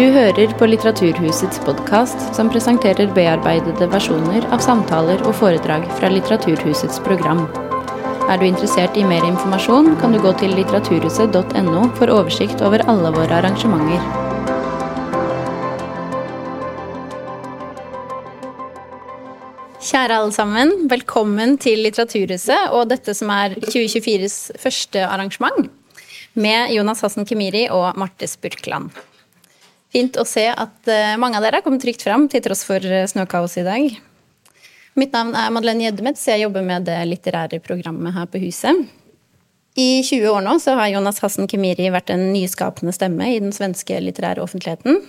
Du hører på Litteraturhusets podkast, som presenterer bearbeidede versjoner av samtaler og foredrag fra Litteraturhusets program. Er du interessert i mer informasjon, kan du gå til litteraturhuset.no for oversikt over alle våre arrangementer. Kjære alle sammen, velkommen til Litteraturhuset og dette som er 2024s første arrangement, med Jonas Hassen Kemiri og Marte Spurkland. Fint att se att eh, många av er har kommit trygt fram till trots för eh, snökaos idag. Mitt namn är Madeleine Gjeddemet, och jag jobbar med det litterära programmet här på huset. I 20 år nu så har Jonas Hassen Kemiri varit en nyskapande stämma i den svenska litterära offentligheten.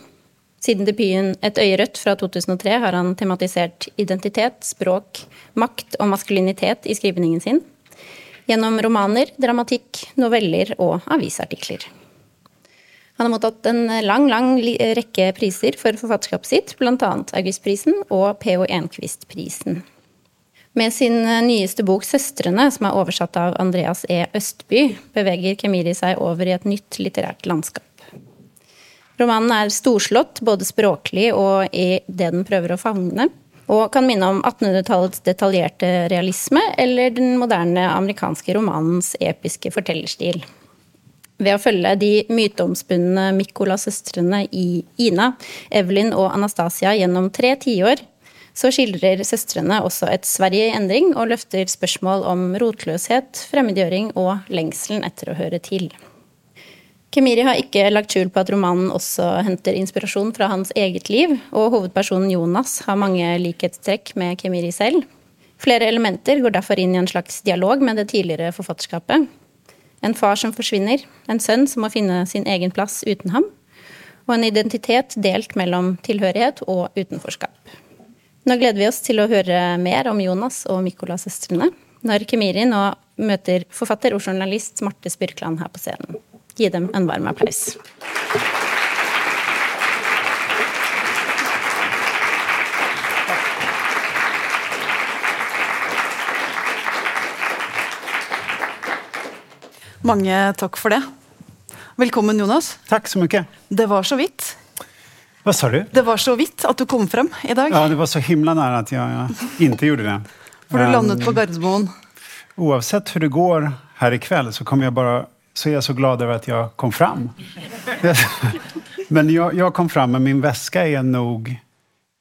Sedan debuten Ett øye från 2003 har han tematiserat identitet, språk, makt och maskulinitet i skrivningen sin. genom romaner, dramatik, noveller och avisartiklar. Han har mottatt en eh, lang, lang eh, rekke priser for forfatterskapet sitt, bl.a. Augustprisen og P.O. Enquist-prisen. Med sin eh, nyeste bok 'Søstrene', som er oversatt av Andreas E. Østby, beveger Kemiri seg over i et nytt litterært landskap. Romanen er storslått, både språklig og i det den prøver å favne, og kan minne om 1800-tallets detaljerte realisme eller den moderne amerikanske romanens episke fortellerstil. Ved å følge de myteomspunne Mikkola-søstrene i Ina, Evelyn og Anastasia gjennom tre tiår, så skildrer søstrene også et Sverige i endring og løfter spørsmål om rotløshet, fremmedgjøring og lengselen etter å høre til. Kemiri har ikke lagt skjul på at romanen også henter inspirasjon fra hans eget liv, og hovedpersonen Jonas har mange likhetstrekk med Kemiri selv. Flere elementer går derfor inn i en slags dialog med det tidligere forfatterskapet. En far som försvinner, en son som måste finna sin egen plats utan ham, och en identitet delt mellan tillhörighet och utanförskap. Nu gläder vi oss till att höra mer om Jonas och Mikola-systrarna när Kemiri nu möter författare och journalist Marte Spyrkland här på scenen Ge dem en varm applåd. Mange takk for det. Velkommen, Jonas. Tack så mycket. Det var så vidt. Vad sa du? Det var så vidt att du kom frem i dag. Ja, det var så himla nära att jag, inte gjorde det. For du landet på Gardermoen. Oavsett hur det går här ikväll så kommer jag bara så är jag så glad över att jag kom fram. Men jag, jag kom fram, men min väska är nog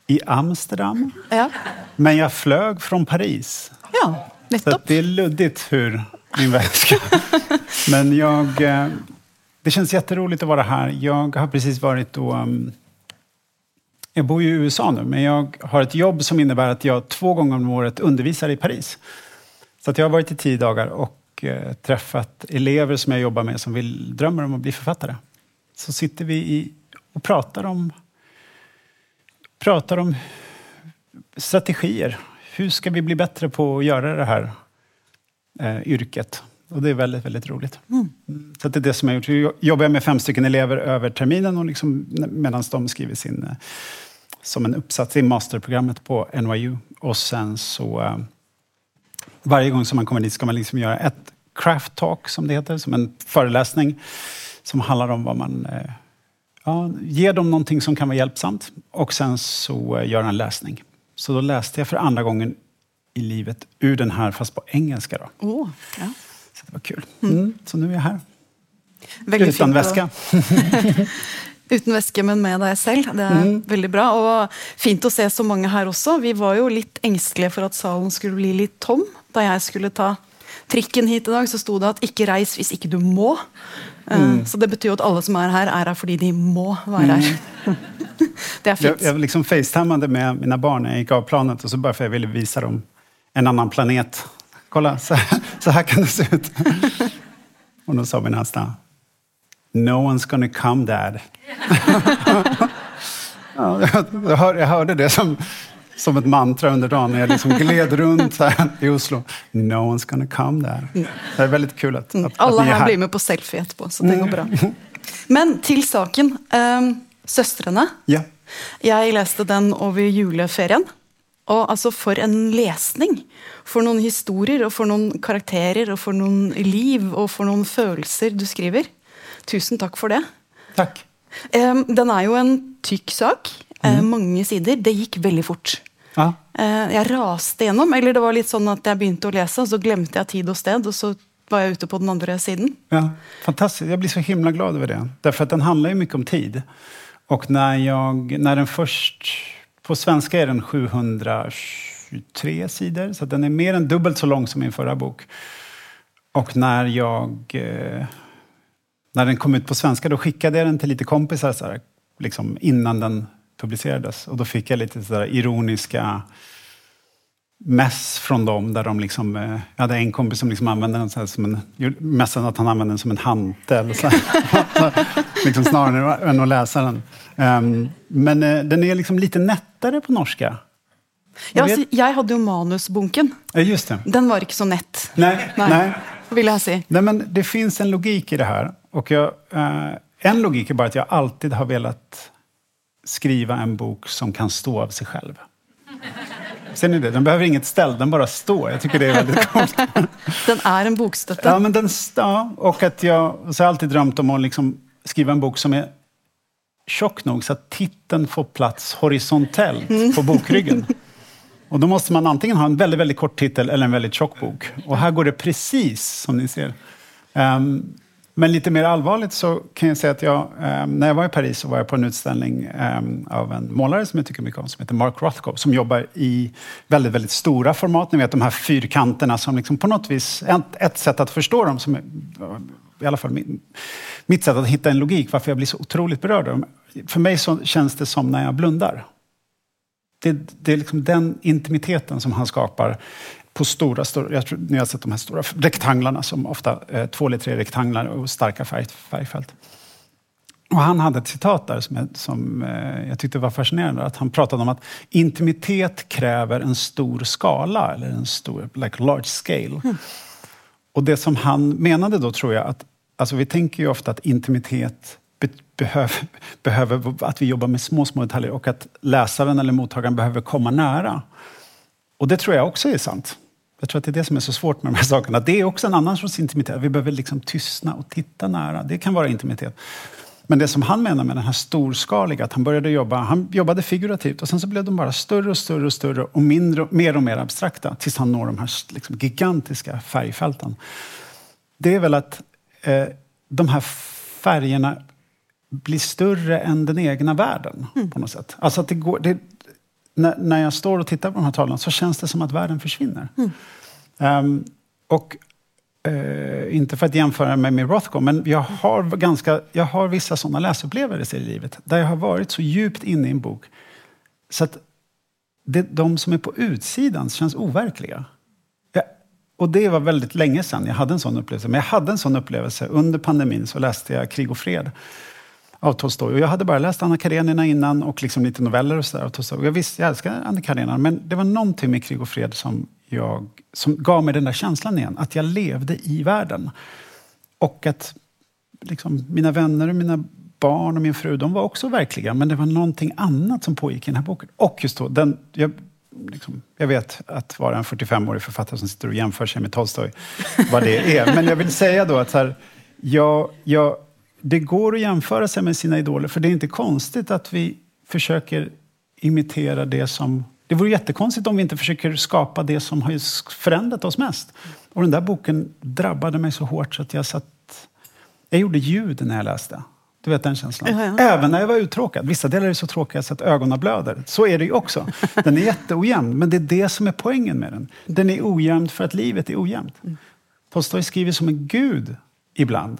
i Amsterdam. Ja. Men jag flög från Paris. Ja, nettopp. det är luddigt hur min väska... men jag... Eh, det känns jätteroligt att vara här. Jag har precis varit och... Um, jag bor ju i USA nu, men jag har ett jobb som innebär att jag två gånger om året undervisar i Paris. Så att jag har varit i tio dagar och Eh, träffat elever som jag jobbar med som vill, drömmer om att bli författare. Så sitter vi i, och pratar om, pratar om strategier. Hur ska vi bli bättre på att göra det här eh, yrket? Och det är väldigt, väldigt roligt. Mm. Så det är det som jag gjort. Jag jobbar med fem stycken elever över terminen och liksom, medan de skriver sin, eh, som en uppsats i masterprogrammet på NYU. Och sen så eh, varje gång som man kommer dit ska man liksom göra ett craft talk, som det heter, som en föreläsning som handlar om vad man... Eh, ja, ger dem någonting som kan vara hjälpsamt och sen så gör en läsning. Så då läste jag för andra gången i livet ur den här, fast på engelska. Då. Oh, ja. Så det var kul. Mm. Så nu är jag här. Veldig Utan väska. Uten væske, men med deg selv. Det er mm. veldig bra. Og fint å se så mange her også. Vi var jo litt engstelige for at salen skulle bli litt tom da jeg skulle ta trikken hit i dag, så sto det at 'ikke reis hvis ikke du må'. Eh, mm. Så det betyr jo at alle som er her, er her fordi de må være her. Mm. det er fint. Jag, jag liksom facetammade med mina barn när jag gick av planet och så bara för jag ville visa dem en annan planet. Kolla, så, så här kan det se ut. och då sa min nästa No one's gonna come dad. ja, jag, hör, jag hörde det som som ett mantra under dagen när jag liksom gled runt här i Oslo. No one's gonna come. Mm. Det är väldigt kul att, att Alla att här, här blir med på selfie etterpå, så det går bra. Mm. Men till saken. Um, Søstrene. Ja. Jeg leste den over juleferien. Og altså, for en lesning! For noen historier, og for noen karakterer, og for noen liv og for noen følelser du skriver. Tusen takk for det. Takk. Um, den är ju en tykk sak. Mm. Uh, mange sider. Det gick väldigt fort. Ja. Uh, jeg raste gjennom. Eller det var lite så att jag började läsa och så glömde jag tid och sted. och så var jag ute på den andra sidan. Ja, fantastiskt. Jag blir så himla glad över det. Därför att den handlar ju mycket om tid. Och när, jag, när den först... På svenska är den 723 sidor, så den är mer än dubbelt så lång som min förra bok. Och när jag... Eh, när den kom ut på svenska, då skickade jag den till lite kompisar så här, liksom innan den publicerades. Och då fick jag lite så ironiska mess från dem där de liksom, eh, jag hade en kompis som liksom använde den så som en, mässen att han använde den som en hantel. Så, liksom snarare än att läsa den. Um, men uh, den är liksom lite nättare på norska. Ja, alltså, jag hade ju manusbunken. Ja, just det. Den var inte så nätt. Nej, nej. nej. Vill jag säga. Nej, men det finns en logik i det här. Och jag, uh, en logik är bara att jag alltid har velat skriva en bok som kan stå av sig själv. Ser ni det? Den behöver inget ställ, den bara står. Jag tycker det är väldigt coolt. den är en bokstötte. Ja, men den, ja, och att jag, så har jag alltid drömt om att liksom skriva en bok som är tjock nog så att titeln får plats horisontellt mm. på bokryggen. Och då måste man antingen ha en väldigt, väldigt kort titel eller en väldigt tjock bok. Och här går det precis som ni ser. Um, men lite mer allvarligt så kan jag säga att jag, eh, när jag var i Paris så var jag på en utställning eh, av en målare som jag tycker mycket om, som heter Mark Rothko, som jobbar i väldigt, väldigt stora format. Ni vet de här fyrkanterna som liksom på något vis, ett, ett sätt att förstå dem, som är, i alla fall min, mitt sätt att hitta en logik, varför jag blir så otroligt berörd av dem. För mig så känns det som när jag blundar. Det, det är liksom den intimiteten som han skapar på stora, stora jag tror ni har sett de här stora rektanglarna som ofta eh, två eller tre rektanglar och starka färg, färgfält. Och han hade ett citat där som, jag, som eh, jag tyckte var fascinerande. Att han pratade om att intimitet kräver en stor skala, eller en stor, like large scale. Mm. Och det som han menade då tror jag att, alltså vi tänker ju ofta att intimitet be behöver, behöver, att vi jobbar med små, små detaljer och att läsaren eller mottagaren behöver komma nära. Och det tror jag också är sant. Jag tror att det är det som är så svårt med de här sakerna. Det är också en annan sorts intimitet. Vi behöver liksom tystna och titta nära. Det kan vara intimitet. Men det som han menar med den här storskaliga, att han började jobba, han jobbade figurativt och sen så blev de bara större och större och större och mindre, mer och mer abstrakta tills han når de här liksom, gigantiska färgfälten. Det är väl att eh, de här färgerna blir större än den egna världen mm. på något sätt. Alltså att det går, det, när, när jag står och tittar på de här tavlorna så känns det som att världen försvinner. Mm. Um, och uh, inte för att jämföra mig med Rothko, men jag har, ganska, jag har vissa sådana läsupplevelser i livet. Där jag har varit så djupt inne i en bok. Så att det, de som är på utsidan känns overkliga. Jag, och det var väldigt länge sedan jag hade en sån upplevelse. Men jag hade en sån upplevelse. Under pandemin så läste jag Krig och fred av Tolstoj. Och jag hade bara läst Anna Karenina innan och liksom lite noveller och sådär av Tolstoj. Jag visste, jag älskar Anna Karenina, men det var någonting med Krig och fred som, jag, som gav mig den där känslan igen. Att jag levde i världen. Och att liksom, mina vänner och mina barn och min fru, de var också verkliga. Men det var någonting annat som pågick i den här boken. Och just då, den, jag, liksom, jag vet att vara en 45-årig författare som sitter och jämför sig med Tolstoj, vad det är. Men jag vill säga då att så här, jag, jag det går att jämföra sig med sina idoler, för det är inte konstigt att vi försöker imitera det som... Det vore jättekonstigt om vi inte försöker skapa det som har förändrat oss mest. Och den där boken drabbade mig så hårt så att jag satt... Jag gjorde ljud när jag läste. Du vet den känslan? Ja, ja. Även när jag var uttråkad. Vissa delar är så tråkiga så att ögonen blöder. Så är det ju också. Den är jätteojämn, men det är det som är poängen med den. Den är ojämn för att livet är ojämnt. Mm. Tolstoj skriver som en gud ibland.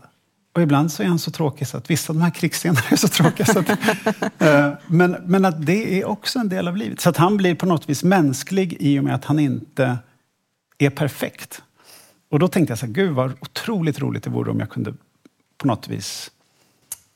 Och ibland så är han så tråkig så att vissa av de här krigsscenerna är så tråkiga. Så att, uh, men, men att det är också en del av livet. Så att han blir på något vis mänsklig i och med att han inte är perfekt. Och då tänkte jag så här, gud vad otroligt roligt det vore om jag kunde på något vis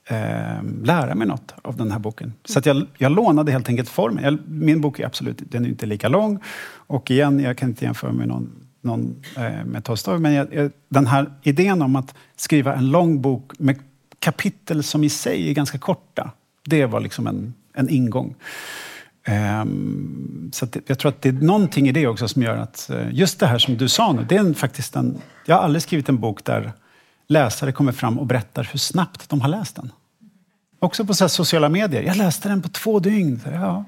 eh, lära mig något av den här boken. Så att jag, jag lånade helt enkelt formen. Jag, min bok är absolut den är inte lika lång. Och igen, jag kan inte jämföra med någon någon eh, med Tolstoj. Men jag, den här idén om att skriva en lång bok med kapitel som i sig är ganska korta. Det var liksom en, en ingång. Um, så jag tror att det är någonting i det också som gör att eh, just det här som du sa nu, det är en, faktiskt en... Jag har aldrig skrivit en bok där läsare kommer fram och berättar hur snabbt de har läst den. Också på så sociala medier. Jag läste den på två dygn. Så, ja.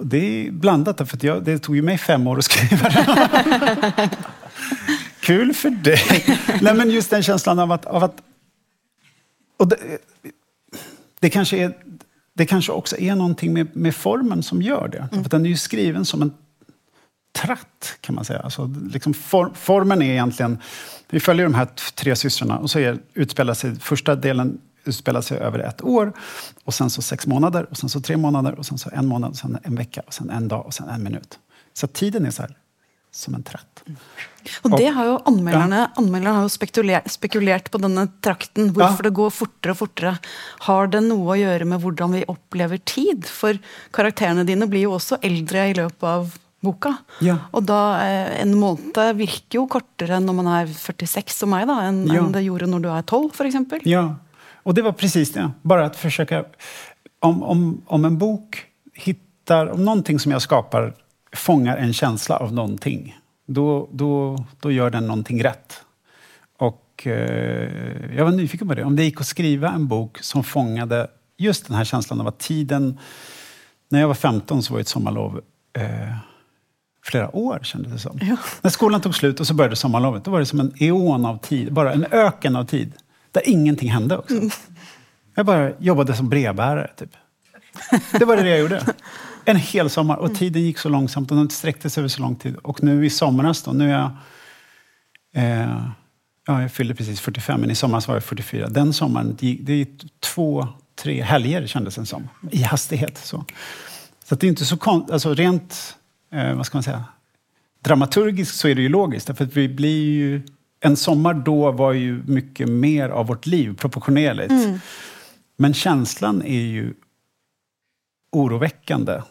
Det är blandat, för jag, det tog ju mig fem år att skriva den. Kul för dig! Nej, men just den känslan av att... Av att och det, det, kanske är, det kanske också är någonting med, med formen som gör det. Mm. För den är ju skriven som en tratt, kan man säga. Alltså, liksom for, formen är egentligen... Vi följer de här tre systrarna och så är, utspelar sig första delen utspelar sig över ett år. Och sen så sex månader, och sen så tre månader, och sen så en månad, och sen en vecka, och sen en dag och sen en minut. Så tiden är så här, som en tratt. Och det har ju anmelderne, anmelderne har jo spekuler, spekulert på denne trakten. Hvorfor ja. det går fortere og fortere. Har det noe å gjøre med hvordan vi opplever tid? For karakterene dine blir jo også eldre i løpet av boka. Ja. Og da, eh, en måned virker jo kortere når man er 46 som meg, da, enn ja. en det gjorde når du er 12, f.eks. Ja, och det var precis det. Bara att försöka... Om, om, om en bok hittar... Om någonting som jag skapar fångar en känsla av någonting, då, då, då gör den någonting rätt. Och eh, jag var nyfiken på det. Om det gick att skriva en bok som fångade just den här känslan av att tiden... När jag var 15 så var ett sommarlov eh, flera år kändes det som. Ja. När skolan tog slut och så började sommarlovet, då var det som en eon av tid, bara en öken av tid. Där ingenting hände också. Mm. Jag bara jobbade som brevbärare, typ. Det var det jag gjorde. En hel sommar. Och tiden gick så långsamt och den sträckte sig över så lång tid. Och nu i somras då, nu är jag... Eh, ja, jag fyllde precis 45, men i somras var jag 44. Den sommaren, det gick två, tre helger kändes det som. I hastighet. Så, så det är inte så konstigt. Alltså rent, eh, vad ska man säga? Dramaturgiskt så är det ju logiskt. Därför att vi blir ju en sommar då var ju mycket mer av vårt liv, proportionerligt. Mm. Men känslan är ju oroväckande.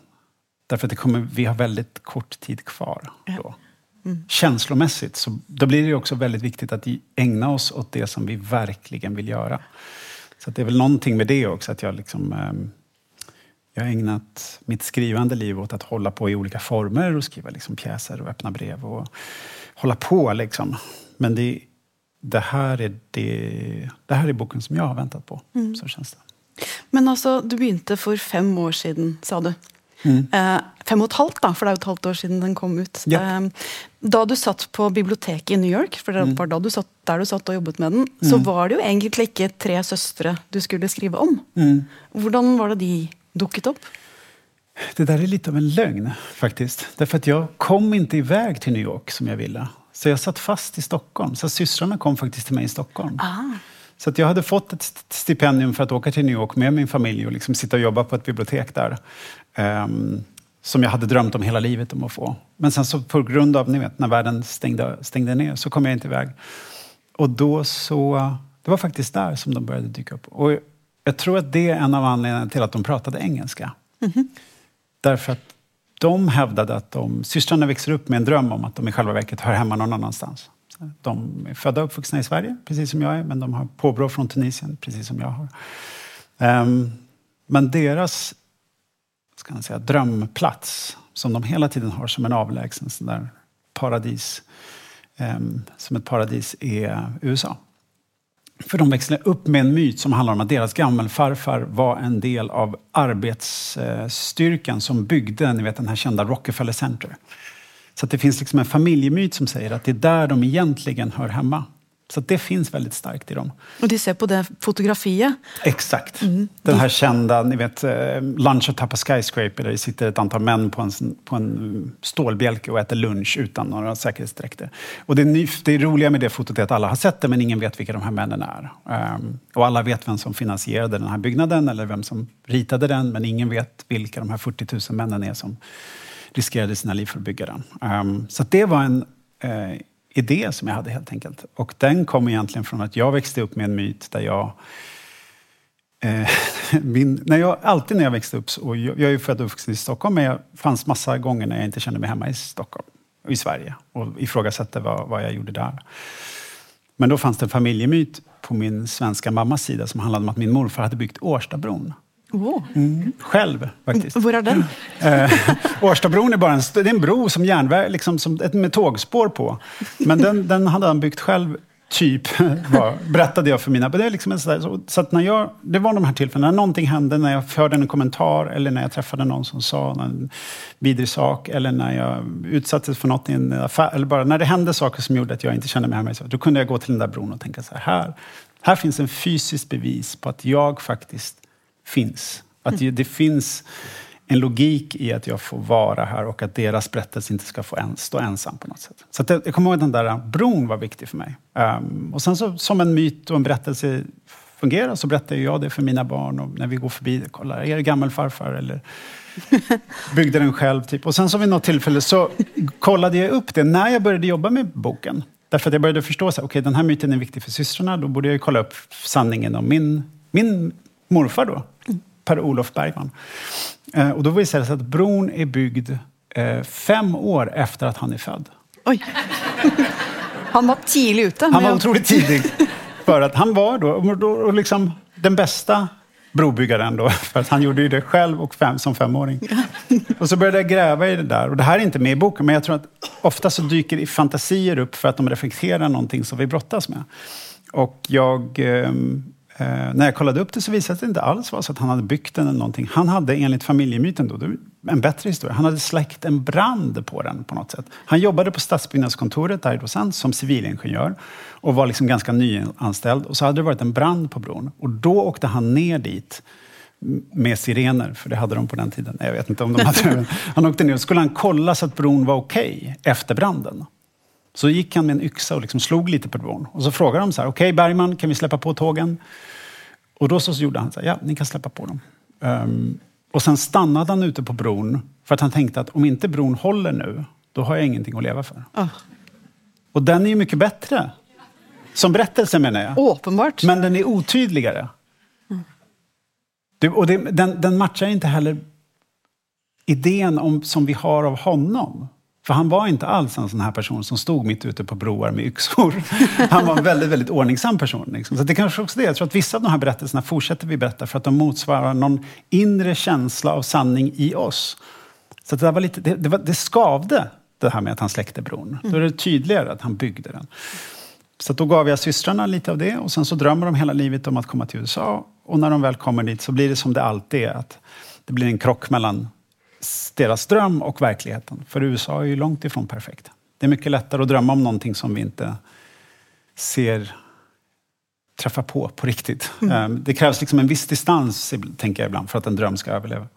Därför att det kommer, vi har väldigt kort tid kvar då. Mm. Känslomässigt, så då blir det också väldigt viktigt att ägna oss åt det som vi verkligen vill göra. Så det är väl någonting med det också, att jag liksom... Eh, jag har ägnat mitt skrivande liv åt att hålla på i olika former och skriva liksom pjäser och öppna brev och hålla på liksom. Men det, det, här är det, det här är boken som jag har väntat på. Mm. Så känns det. Men alltså, du började för fem år sedan, sa du. Mm. Eh, fem och ett halvt, då, för det är ett halvt år sedan den kom ut. Yep. Eh, da du satt på biblioteket i New York, för det mm. var då du satt, där du satt och jobbade med den, så mm. var det ju egentligen inte tre systrar du skulle skriva om. Mm. Hur var det de dukket upp? Det där är lite av en lögn faktiskt. Därför att jag kom inte iväg till New York som jag ville. Så jag satt fast i Stockholm. Så systrarna kom faktiskt till mig i Stockholm. Ah. Så att jag hade fått ett stipendium för att åka till New York med min familj och liksom sitta och jobba på ett bibliotek där. Um, som jag hade drömt om hela livet om att få. Men sen så på grund av, ni vet, när världen stängde, stängde ner så kom jag inte iväg. Och då så, det var faktiskt där som de började dyka upp. Och jag tror att det är en av anledningarna till att de pratade engelska. Mm -hmm. Därför att de hävdade att de, systrarna växer upp med en dröm om att de i själva verket hör hemma någon annanstans. De är födda och uppvuxna i Sverige, precis som jag är, men de har påbrå från Tunisien, precis som jag har. Ehm, men deras ska man säga, drömplats, som de hela tiden har som en avlägsen sån där paradis, ehm, som ett paradis, är USA. För de växlar upp med en myt som handlar om att deras gammelfarfar var en del av arbetsstyrkan som byggde ni vet, den här kända Rockefeller Center. Så det finns liksom en familjemyt som säger att det är där de egentligen hör hemma. Så det finns väldigt starkt i dem. Och de ser på det fotografiet? Exakt. Mm. Den här kända, ni vet, eh, Lunch top of skyscraper, där det sitter ett antal män på en, på en stålbjälke och äter lunch utan några säkerhetsdräkter. Och det, ny, det roliga med det fotot är att alla har sett det, men ingen vet vilka de här männen är. Um, och alla vet vem som finansierade den här byggnaden, eller vem som ritade den, men ingen vet vilka de här 40 000 männen är som riskerade sina liv för att bygga den. Um, så det var en uh, idé som jag hade helt enkelt. Och den kom egentligen från att jag växte upp med en myt där jag eh, min, när jag, alltid när jag växte upp, och jag, jag är född och uppvuxen i Stockholm, men det fanns massa gånger när jag inte kände mig hemma i Stockholm, i Sverige, och ifrågasatte vad, vad jag gjorde där. Men då fanns det en familjemyt på min svenska mammas sida som handlade om att min morfar hade byggt Årstabron. Oh. Mm, själv faktiskt. Var är den? Eh, Årstabron är bara en, det är en bro som järnväg, liksom, som ett, med tågspår på. Men den, den hade han byggt själv typ, var, berättade jag för mina... Det, är liksom sådär, så, så att när jag, det var de här tillfällena, när någonting hände, när jag hörde en kommentar eller när jag träffade någon som sa en vidrig sak eller när jag utsattes för något i en affär, eller bara när det hände saker som gjorde att jag inte kände mig hemma. Då kunde jag gå till den där bron och tänka så här, här, här finns en fysisk bevis på att jag faktiskt finns. Att det, det finns en logik i att jag får vara här och att deras berättelse inte ska få en, stå ensam på något sätt. Så jag, jag kommer ihåg att den där bron var viktig för mig. Um, och sen så, som en myt och en berättelse fungerar så berättar jag det för mina barn och när vi går förbi, kolla, är det gammelfarfar eller byggde den själv? Typ. Och sen så vid något tillfälle så kollade jag upp det när jag började jobba med boken. Därför att jag började förstå att okay, den här myten är viktig för systrarna, då borde jag kolla upp sanningen om min, min morfar då, Per-Olof Bergman. Eh, och då visade det sig att bron är byggd eh, fem år efter att han är född. Oj. Han var tidigt ute. Han var otroligt tidig. För att han var då, då liksom den bästa brobyggaren då, för att han gjorde ju det själv och fem, som femåring. Och så började jag gräva i det där. Och det här är inte med i boken, men jag tror att ofta så dyker fantasier upp för att de reflekterar någonting som vi brottas med. Och jag ehm, Eh, när jag kollade upp det så visade det sig inte alls var så att han hade byggt den eller någonting. Han hade enligt familjemyten då, en bättre historia. Han hade släckt en brand på den på något sätt. Han jobbade på stadsbyggnadskontoret där i Lausanne som civilingenjör och var liksom ganska nyanställd. Och så hade det varit en brand på bron. Och då åkte han ner dit med sirener, för det hade de på den tiden. Jag vet inte om de hade. Han åkte ner och skulle han kolla så att bron var okej okay efter branden. Så gick han med en yxa och liksom slog lite på bron. Och så frågade de så här, okej okay, Bergman, kan vi släppa på tågen? Och då så gjorde han så här, ja, ni kan släppa på dem. Um, och sen stannade han ute på bron för att han tänkte att om inte bron håller nu, då har jag ingenting att leva för. Oh. Och den är ju mycket bättre. Som berättelse menar jag. Uppenbart. Men den är otydligare. Mm. Det, och det, den, den matchar inte heller idén om, som vi har av honom. För han var inte alls en sån här person som stod mitt ute på broar med yxor. Han var en väldigt, väldigt ordningsam person. Liksom. Så det kanske också det. Jag tror att vissa av de här berättelserna fortsätter vi berätta för att de motsvarar någon inre känsla av sanning i oss. Så det, var lite, det, det, var, det skavde, det här med att han släckte bron. Då är det tydligare att han byggde den. Så då gav jag systrarna lite av det och sen så drömmer de hela livet om att komma till USA. Och när de väl kommer dit så blir det som det alltid är. Att det blir en krock mellan deras dröm och verkligheten. För USA är ju långt ifrån perfekt. Det är mycket lättare att drömma om någonting som vi inte ser träffa på på riktigt. Mm. Ehm, det krävs liksom en viss distans, tänker jag ibland, för att en dröm ska överleva.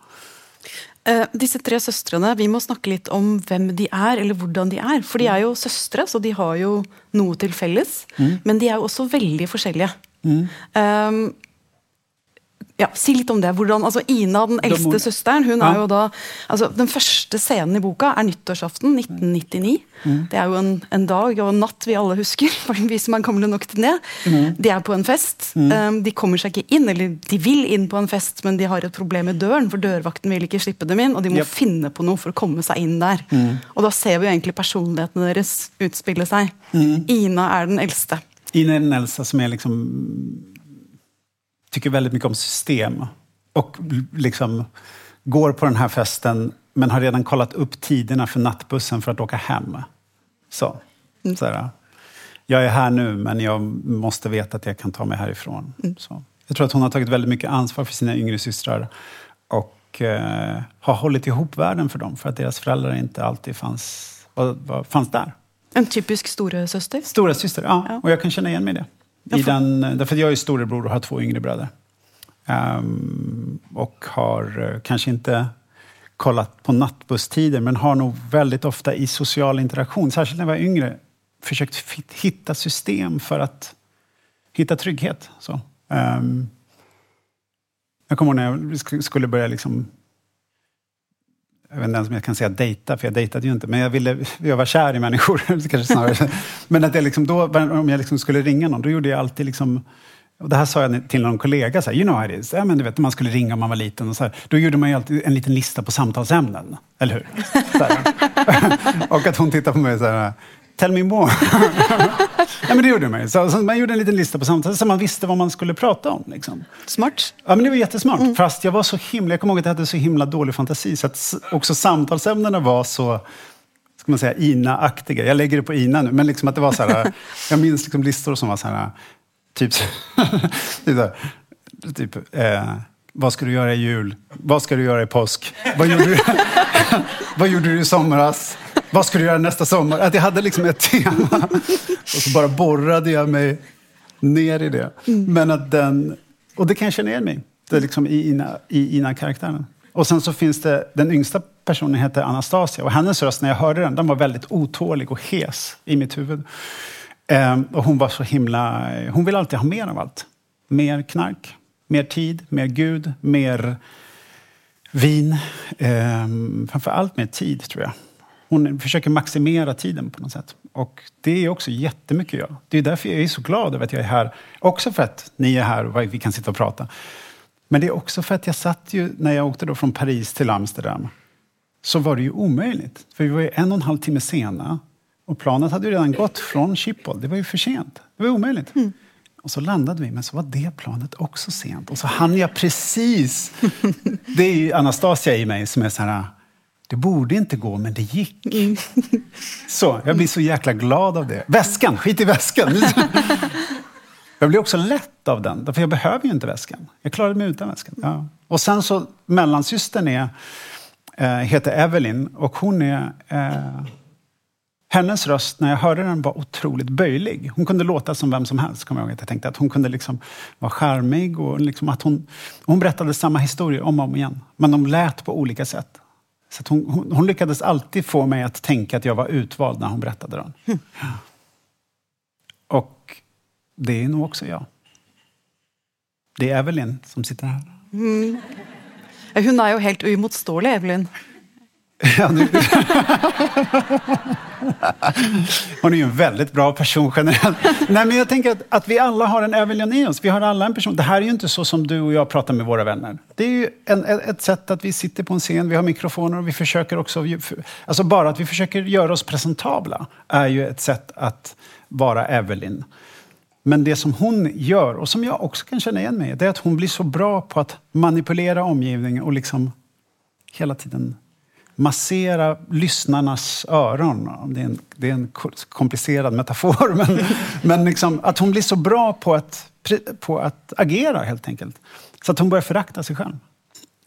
Uh, disse tre søstrene, vi må snakke litt om hvem de er, eller hvordan de er. For de er jo søstre, så de har jo noe til felles. Mm. Men de jo også veldig forskjellige. Mm. Um, ja, Si litt om det. Hvordan, altså Ina, den eldste søsteren, hun er jo da altså Den første scenen i boka er nyttårsaften 1999. Mm. Det er jo en, en, dag og en natt vi alle husker, vi som er gamle nok til det. Mm. De er på en fest. Mm. Um, de kommer seg ikke inn, eller de vil inn på en fest, men de har et problem med døren, for dørvakten vil ikke slippe dem inn, og de må yep. finne på noe for å komme seg inn der. Mm. Og da ser vi jo egentlig personlighetene deres utspille seg. Mm. Ina er den eldste. Ina er den eldste, som er liksom tycker väldigt mycket om system och liksom går på den här festen men har redan kollat upp tiderna för nattbussen för att åka hem. Så. Mm. så här, jag är här nu, men jag måste veta att jag kan ta mig härifrån. Mm. Så. Jag tror att hon har tagit väldigt mycket ansvar för sina yngre systrar och eh, har hållit ihop världen för dem, för att deras föräldrar inte alltid fanns, var, var, fanns där. En typisk storasyster? Storasyster, ja. ja. Och jag kan känna igen mig i det. I den, därför jag är storebror och har två yngre bröder. Um, och har uh, kanske inte kollat på nattbusstider, men har nog väldigt ofta i social interaktion, särskilt när jag var yngre, försökt hitta system för att hitta trygghet. Så. Um, jag kommer ihåg när jag skulle börja liksom jag vet inte ens om jag kan säga dejta, för jag dejtade ju inte, men jag ville jag var kär i människor. kanske snarare. Men att jag liksom då, om jag liksom skulle ringa någon, då gjorde jag alltid liksom och det här sa jag till någon kollega, så här, you know how it is. Ja, men du vet, man skulle ringa om man var liten. Och så här, då gjorde man ju alltid en liten lista på samtalsämnen, eller hur? och att hon tittade på mig så här, Tell me more. ja, men det gjorde man så, så Man gjorde en liten lista på samtal så man visste vad man skulle prata om. Liksom. Smart. Ja, men det var jättesmart. Mm. Fast jag var så himla, jag kommer ihåg att jag hade så himla dålig fantasi så att också samtalsämnena var så ska man säga, Ina-aktiga. Jag lägger det på Ina nu, men liksom att det var så här, jag minns liksom listor som var så här, typ, typ, så typ eh, vad ska du göra i jul? Vad ska du göra i påsk? Vad gjorde du, vad gjorde du i somras? Vad ska du göra nästa sommar? Att jag hade liksom ett tema. Och så bara borrade jag mig ner i det. Men att den, och det kan jag känna igen mig det är liksom i Ina, i Ina-karaktären. Och sen så finns det, den yngsta personen heter Anastasia och hennes röst när jag hörde den, den var väldigt otålig och hes i mitt huvud. Ehm, och hon var så himla, hon vill alltid ha mer av allt. Mer knark, mer tid, mer Gud, mer vin. Ehm, framför allt mer tid tror jag. Hon försöker maximera tiden på något sätt. Och det är också jättemycket jag. Det är därför jag är så glad över att jag är här. Också för att ni är här och vi kan sitta och prata. Men det är också för att jag satt ju, när jag åkte då från Paris till Amsterdam, så var det ju omöjligt. För vi var ju en och en halv timme sena. Och planet hade ju redan gått från Schiphol. Det var ju för sent. Det var omöjligt. Mm. Och så landade vi, men så var det planet också sent. Och så hann jag precis. Det är ju Anastasia i mig som är så här, det borde inte gå, men det gick. Mm. Så, jag blir så jäkla glad av det. Väskan, skit i väskan! Jag blir också lätt av den, för jag behöver ju inte väskan. Jag klarade mig utan väskan. Ja. Och sen så, mellansystern är, äh, heter Evelyn och hon är... Äh, hennes röst, när jag hörde den, var otroligt böjlig. Hon kunde låta som vem som helst, kommer jag ihåg att jag tänkte. Att hon kunde liksom vara charmig och liksom att hon, hon berättade samma historier om och om igen. Men de lät på olika sätt. Så hon, hon, hon, lyckades alltid få mig att tänka att jag var utvald när hon berättade den. Mm. Och det är nog också jag. Det är Evelyn som sitter här. Mm. Hon är ju helt oemotståelig, Evelyn. Ja, nu... Hon är ju en väldigt bra person generellt. Nej, men jag tänker att, att, vi alla har en Evelyn i oss. Vi har alla en person. Det här är ju inte så som du och jag pratar med våra vänner. Det är ju en, ett sätt att vi sitter på en scen, vi har mikrofoner och vi försöker också... Alltså bara att vi försöker göra oss presentabla är ju ett sätt att vara Evelyn. Men det som hon gör, och som jag också kan känna igen mig i, det är att hon blir så bra på att manipulera omgivningen och liksom hela tiden massera lyssnarnas öron. Det är en, det är en komplicerad metafor, men, men liksom, att hon blir så bra på att, på att agera helt enkelt. Så att hon börjar förakta sig själv.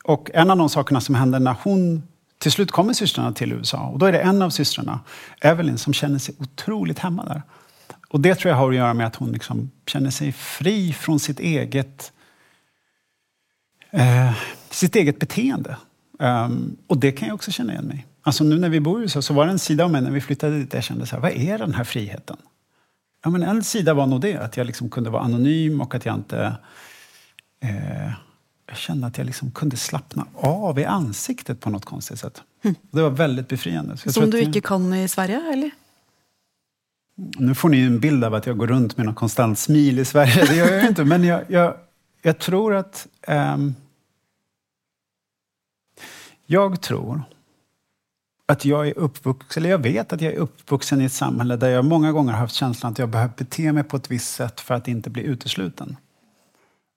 Och en av de sakerna som händer när hon till slut kommer systrarna till USA, och då är det en av systrarna, Evelyn, som känner sig otroligt hemma där. Och det tror jag har att göra med att hon liksom känner sig fri från sitt eget, eh, sitt eget beteende. Um, och det kan jag också känna igen mig Alltså nu när vi bor i USA så var det en sida av mig när vi flyttade dit jag kände så här, vad är den här friheten? Ja, men en sida var nog det, att jag liksom kunde vara anonym och att jag inte... Eh, jag kände att jag liksom kunde slappna av i ansiktet på något konstigt sätt. Mm. Det var väldigt befriande. Som du inte kan i Sverige, eller? Nu får ni en bild av att jag går runt med någon konstant smil i Sverige. Det gör jag inte. Men jag, jag, jag tror att... Um, jag tror att jag är uppvuxen, eller jag vet att jag är uppvuxen i ett samhälle där jag många gånger har haft känslan att jag behöver bete mig på ett visst sätt för att inte bli utesluten.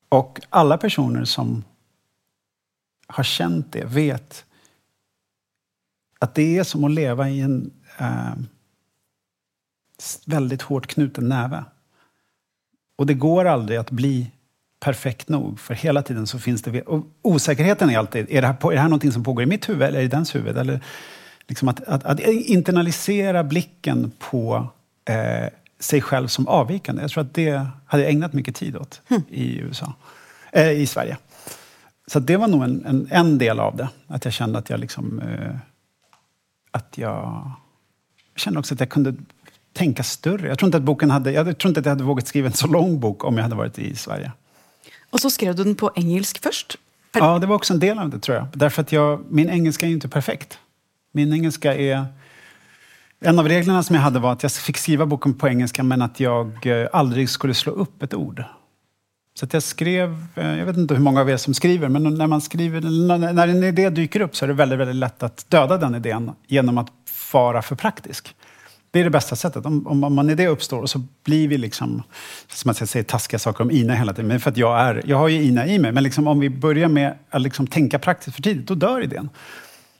Och alla personer som har känt det vet att det är som att leva i en eh, väldigt hårt knuten näve. Och det går aldrig att bli perfekt nog, för hela tiden så finns det... Och osäkerheten är alltid, är det, här, är det här någonting som pågår i mitt huvud eller i dens huvud? Eller liksom att, att, att internalisera blicken på eh, sig själv som avvikande. Jag tror att det hade jag ägnat mycket tid åt mm. i USA, eh, i Sverige. Så det var nog en, en, en, del av det. Att jag kände att jag liksom... Eh, att jag kände också att jag kunde tänka större. Jag tror inte att boken hade, jag tror inte att jag hade vågat skriva en så lång bok om jag hade varit i Sverige. Och så skrev du den på engelska först? Ja, det var också en del av det tror jag. Därför att jag, min engelska är ju inte perfekt. Min engelska är... En av reglerna som jag hade var att jag fick skriva boken på engelska men att jag eh, aldrig skulle slå upp ett ord. Så att jag skrev, eh, jag vet inte hur många av er som skriver, men när man skriver, när en idé dyker upp så är det väldigt, väldigt lätt att döda den idén genom att vara för praktisk. Det är det bästa sättet. Om, om, en idé uppstår och så blir vi liksom, som man jag säger taskiga saker om Ina hela tiden, men för att jag är, jag har ju Ina i mig, men liksom om vi börjar med att liksom tänka praktiskt för tidigt, då dör idén.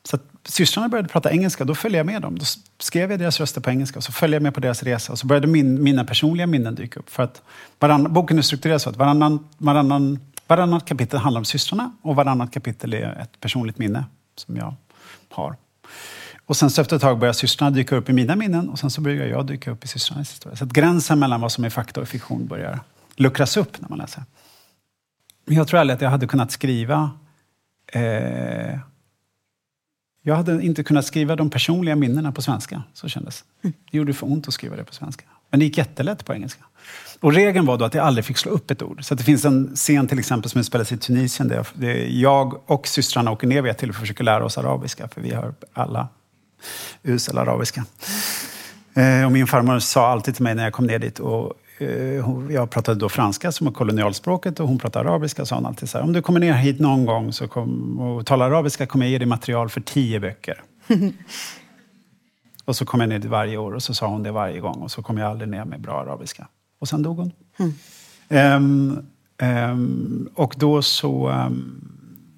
Så systrarna började prata engelska, då följde jag med dem. Då skrev jag deras röster på engelska och så följde jag med på deras resa. Och så började min, mina personliga minnen dyka upp. För att varann, boken är strukturerad så att varannan, varannan, varannat kapitel handlar om systrarna och varannat kapitel är ett personligt minne som jag har. Och sen så efter ett tag börjar systrarna dyka upp i mina minnen och sen så börjar jag dyka upp i systrarnas historia. Så att gränsen mellan vad som är fakta och fiktion börjar luckras upp när man läser. Men Jag tror aldrig att jag hade kunnat skriva eh, jag hade inte kunnat skriva de personliga minnena på svenska. Så kändes det. Det gjorde för ont att skriva det på svenska. Men det gick jättelätt på engelska. Och regeln var då att jag aldrig fick slå upp ett ord. Så det finns en scen till exempel som spelas i Tunisien där jag och systrarna åker ner till för att försöka lära oss arabiska. För vi har alla usel arabiska. Eh, och min farmor sa alltid till mig när jag kom ner dit och Eh, jag pratade då franska som är kolonialspråket och hon pratade arabiska. sa hon alltid så här, om du kommer ner hit någon gång så kom, och talar arabiska kommer jag ge dig material för tio böcker. och så kom jag ner dit varje år och så sa hon det varje gång och så kom jag aldrig ner med bra arabiska. Och sen dog hon. Mm. Um, um, och då så... Um,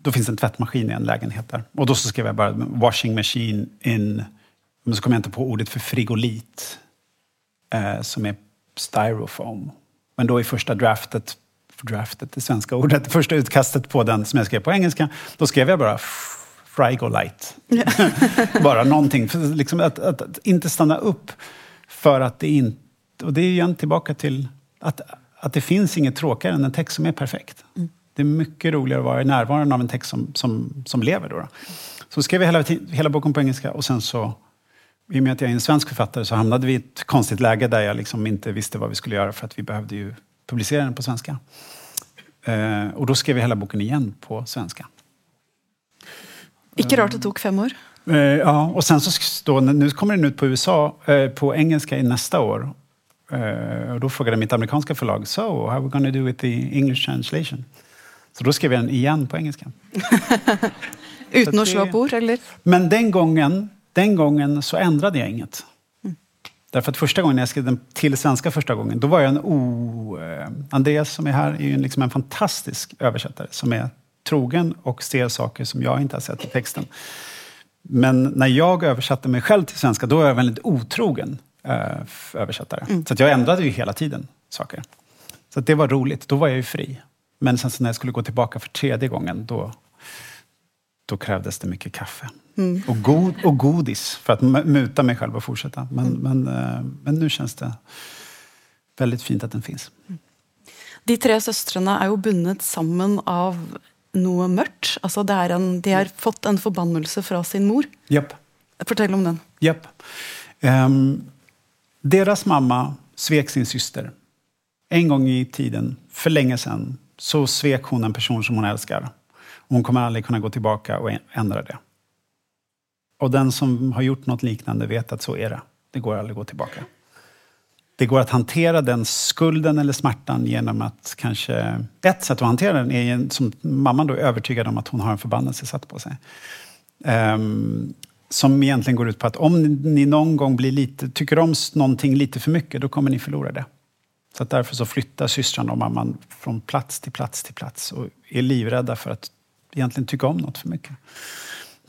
då finns det en tvättmaskin i en lägenhet där. Och då så skrev jag bara washing machine in... Men så kom jag inte på ordet för frigolit. Uh, som är styrofoam. Men då i första draftet, draftet, det svenska ordet, första utkastet på den som jag skrev på engelska, då skrev jag bara Frigolite. bara någonting. För liksom att, att, att, inte stanna upp för att det inte... Och det är igen tillbaka till att, att det finns inget tråkigare än en text som är perfekt. Mm. Det är mycket roligare att vara i närvaron av en text som, som, som lever. Då, då. Så skrev jag hela, hela boken på engelska och sen så i och med att jag är en svensk författare så hamnade vi i ett konstigt läge där jag liksom inte visste vad vi skulle göra för att vi behövde ju publicera den på svenska. Eh, och då skrev vi hela boken igen på svenska. Icke rart det tog fem år. Eh, ja, och sen så då, nu kommer den ut på USA, eh, på engelska i nästa år. Eh, och då frågade mitt amerikanska förlag, so how are we gonna do with the English translation? Så då skrev jag den igen på engelska. Utan att slå ord, eller? Men den gången den gången så ändrade jag inget. Mm. Därför att första gången jag skrev den till svenska första gången, då var jag en o... Eh, Andreas som är här är ju liksom en fantastisk översättare som är trogen och ser saker som jag inte har sett i texten. Men när jag översatte mig själv till svenska, då var jag väldigt otrogen eh, översättare. Mm. Så jag ändrade ju hela tiden saker. Så det var roligt, då var jag ju fri. Men sen när jag skulle gå tillbaka för tredje gången, då, då krävdes det mycket kaffe. Mm. Och, god, och godis för att muta mig själv och fortsätta. Men, mm. men, eh, men nu känns det väldigt fint att den finns. Mm. De tre systrarna är ju bundet samman av något mörkt. Alltså det är en, de har fått en förbannelse från sin mor. Japp. Berätta om den. Japp. Um, deras mamma svek sin syster. En gång i tiden, för länge sedan, så svek hon en person som hon älskar. Hon kommer aldrig kunna gå tillbaka och ändra det. Och den som har gjort något liknande vet att så är det. Det går aldrig att gå tillbaka. Det går att hantera den skulden eller smärtan genom att kanske... Ett sätt att hantera den är som mamman då är övertygad om att hon har en förbannelse satt på sig. Um, som egentligen går ut på att om ni någon gång blir lite, tycker om någonting lite för mycket, då kommer ni förlora det. Så att därför så flyttar systrarna och mamman från plats till plats till plats och är livrädda för att egentligen tycka om något för mycket.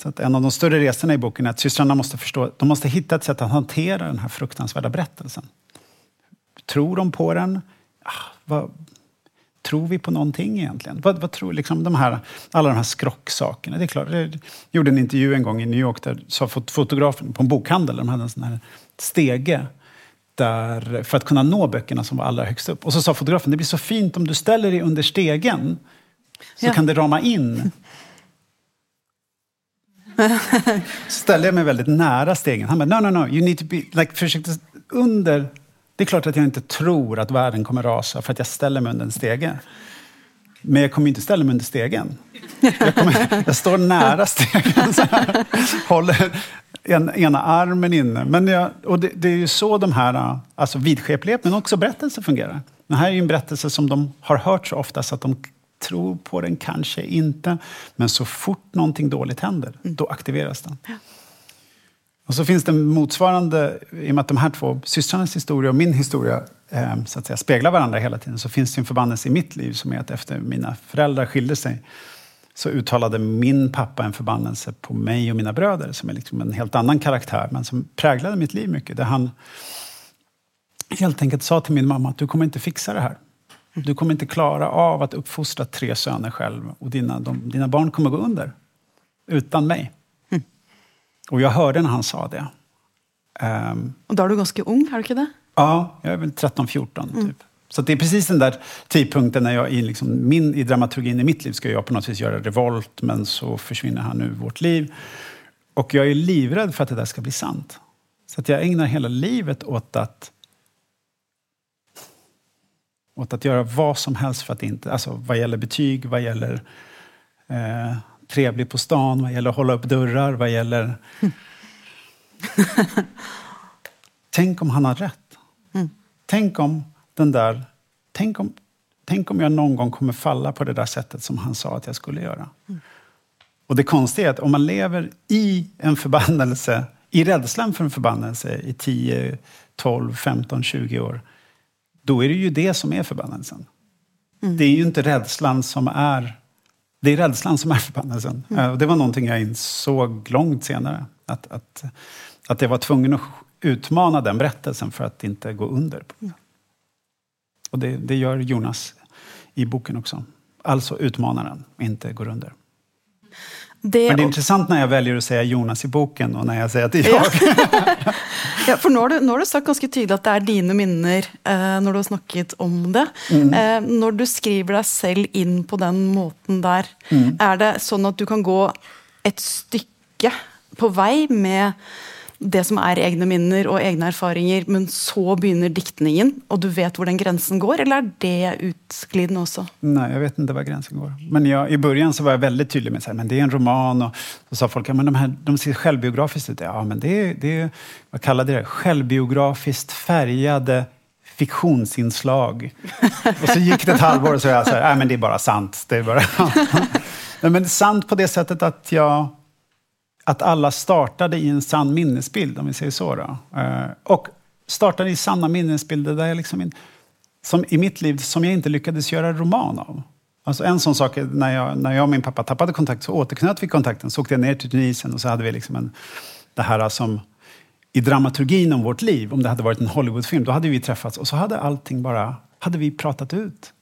Så att en av de större resorna i boken är att systrarna måste förstå, de måste hitta ett sätt att hantera den här fruktansvärda berättelsen. Tror de på den? Ah, vad, tror vi på någonting egentligen? Vad, vad tror, liksom de här, alla de här skrocksakerna. Det är klart, jag gjorde en intervju en gång i New York där sa fotografen på en bokhandel, de hade en sån här stege där, för att kunna nå böckerna som var allra högst upp. Och så sa fotografen, det blir så fint om du ställer dig under stegen så ja. kan det rama in ställde jag mig väldigt nära stegen. Han bara, no, no, no, you need to be... Like, försökte under... Det är klart att jag inte tror att världen kommer rasa för att jag ställer mig under en stege. Men jag kommer inte ställa mig under stegen. Jag, kommer, jag står nära stegen, så här, håller en, ena armen inne. Men jag, och det, det, är ju så de här alltså vidskeplighet, men också berättelser fungerar. Det här är ju en berättelse som de har hört så ofta så att de tror på den, kanske inte. Men så fort någonting dåligt händer, mm. då aktiveras den. Ja. Och så finns det motsvarande, i och med att de här två systrarnas historia och min historia eh, så att säga, speglar varandra hela tiden, så finns det en förbannelse i mitt liv som är att efter mina föräldrar skilde sig så uttalade min pappa en förbannelse på mig och mina bröder som är liksom en helt annan karaktär, men som präglade mitt liv mycket. Där han helt enkelt sa till min mamma att du kommer inte fixa det här. Du kommer inte klara av att uppfostra tre söner själv och dina, de, dina barn kommer gå under utan mig. Mm. Och jag hörde när han sa det. Um, och då är du ganska ung, är du inte det? Ja, jag är väl 13-14 mm. typ. Så det är precis den där tidpunkten när jag i, liksom, min, i dramaturgin i mitt liv ska jag på något vis göra revolt, men så försvinner han ur vårt liv. Och jag är livrädd för att det där ska bli sant. Så att jag ägnar hela livet åt att åt att göra vad som helst för att inte, alltså vad gäller betyg, vad gäller eh, trevlig på stan, vad gäller hålla upp dörrar, vad gäller... Tänk om han har rätt. Mm. Tänk om den där... Tänk om, tänk om jag någon gång kommer falla på det där sättet som han sa att jag skulle göra. Mm. Och det konstiga är att om man lever i en förbannelse, i rädslan för en förbannelse i 10, 12, 15, 20 år, då är det ju det som är förbannelsen. Mm. Det är ju inte rädslan som är... Det är rädslan som är förbannelsen. Mm. Det var någonting jag insåg långt senare. Att, att, att jag var tvungen att utmana den berättelsen för att inte gå under. Mm. Och det, det gör Jonas i boken också. Alltså utmana den, inte går under. Det, Men det är intressant när jag väljer att säga Jonas i boken och när jag säger att det är jag. Ja, ja för nu har, du, nu har du sagt ganska tydligt att det är dina minnen eh, när du har snackat om det. Mm. Eh, när du skriver dig själv in på den måten där, mm. är det så att du kan gå ett stycke på väg med det som är egna minnen och egna erfarenheter, men så börjar diktningen och du vet var den gränsen går, eller är det utglidande också? Nej, jag vet inte var gränsen går. Men jag, i början så var jag väldigt tydlig med att det är en roman och så sa folk, ja, men de, här, de ser självbiografiskt ut. Ja, men det är, det är vad kallade det, självbiografiskt färgade fiktionsinslag. och så gick det ett halvår och så jag så här, nej men det är bara sant. Det är bara... nej, men sant på det sättet att jag att alla startade i en sann minnesbild, om vi säger så. Då. Eh, och startade i sanna minnesbilder där jag liksom in, som i mitt liv som jag inte lyckades göra roman av. Alltså en sån sak, när jag, när jag och min pappa tappade kontakt så återknöt vi kontakten. Så åkte jag ner till Tunisien och så hade vi liksom en, det här som i dramaturgin om vårt liv, om det hade varit en Hollywoodfilm, då hade vi träffats och så hade allting bara, hade vi pratat ut.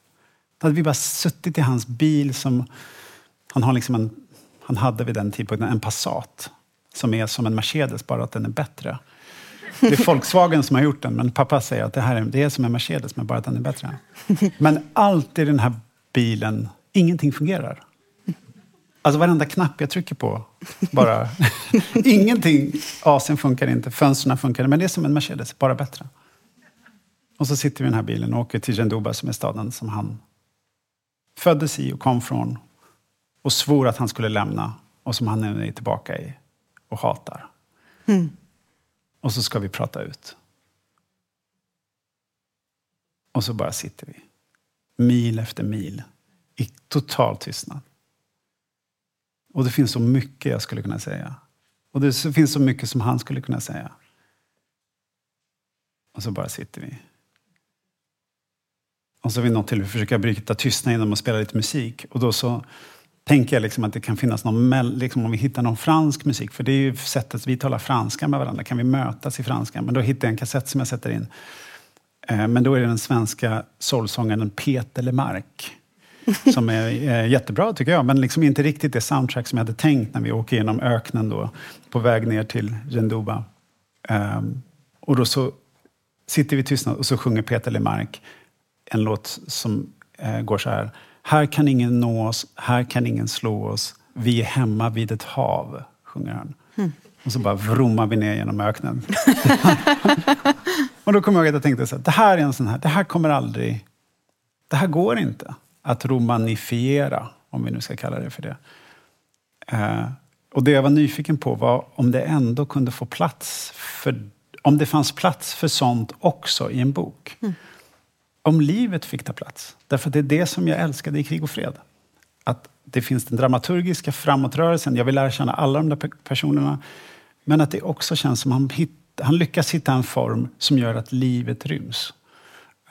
Då hade vi bara suttit i hans bil som, han har liksom en han hade vid den tidpunkten en Passat som är som en Mercedes, bara att den är bättre. Det är Volkswagen som har gjort den, men pappa säger att det här är, det är som en Mercedes, men bara att den är bättre. Men allt i den här bilen, ingenting fungerar. Alltså varenda knapp jag trycker på, bara... ingenting. Asen funkar inte, fönstren funkar inte, men det är som en Mercedes, bara bättre. Och så sitter vi i den här bilen och åker till Genduba som är staden som han föddes i och kom från och svor att han skulle lämna och som han nu är tillbaka i och hatar. Mm. Och så ska vi prata ut. Och så bara sitter vi, mil efter mil, i total tystnad. Och det finns så mycket jag skulle kunna säga. Och det finns så mycket som han skulle kunna säga. Och så bara sitter vi. Och så vid något tillfälle försöker jag bryta tystnaden genom att spela lite musik. Och då så tänker jag liksom att det kan finnas någon, liksom om vi hittar någon fransk musik, för det är ju sättet vi talar franska med varandra, kan vi mötas i franska? Men då hittar jag en kassett som jag sätter in. Eh, men då är det den svenska soulsångaren Peter Lemark. Som är jättebra tycker jag, men liksom inte riktigt det soundtrack som jag hade tänkt när vi åker genom öknen då, på väg ner till Renduba. Um, och då så sitter vi tystnad och så sjunger Peter Lemark en låt som uh, går så här. Här kan ingen nå oss, här kan ingen slå oss. Vi är hemma vid ett hav, sjunger han. Mm. Och så bara vrommar vi ner genom öknen. och då kommer jag ihåg att jag tänkte så här, det här är en sån här, det här kommer aldrig, det här går inte att romanifiera, om vi nu ska kalla det för det. Uh, och det jag var nyfiken på var om det ändå kunde få plats för, om det fanns plats för sånt också i en bok. Mm om livet fick ta plats. Därför att det är det som jag älskade i Krig och fred. Att det finns den dramaturgiska framåtrörelsen, jag vill lära känna alla de där personerna. Men att det också känns som att han, hitt, han lyckas hitta en form som gör att livet ryms.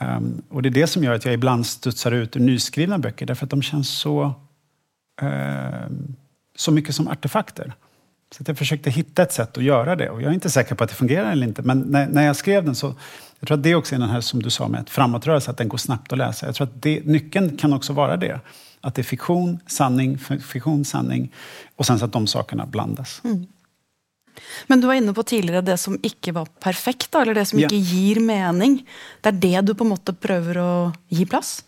Um, och det är det som gör att jag ibland studsar ut ur nyskrivna böcker, därför att de känns så uh, så mycket som artefakter. Så att jag försökte hitta ett sätt att göra det. Och jag är inte säker på att det fungerar eller inte. Men när, när jag skrev den så... Jag tror att det också är den här som du sa med ett framåtrörelse, att den går snabbt att läsa. Jag tror att det, nyckeln kan också vara det. Att det är fiktion, sanning, fiktion, sanning. Och sen så att de sakerna blandas. Mm. Men du var inne på tidigare det som inte var perfekt, eller det som inte ja. ger mening. Det är det du på något sätt prövar att ge plats?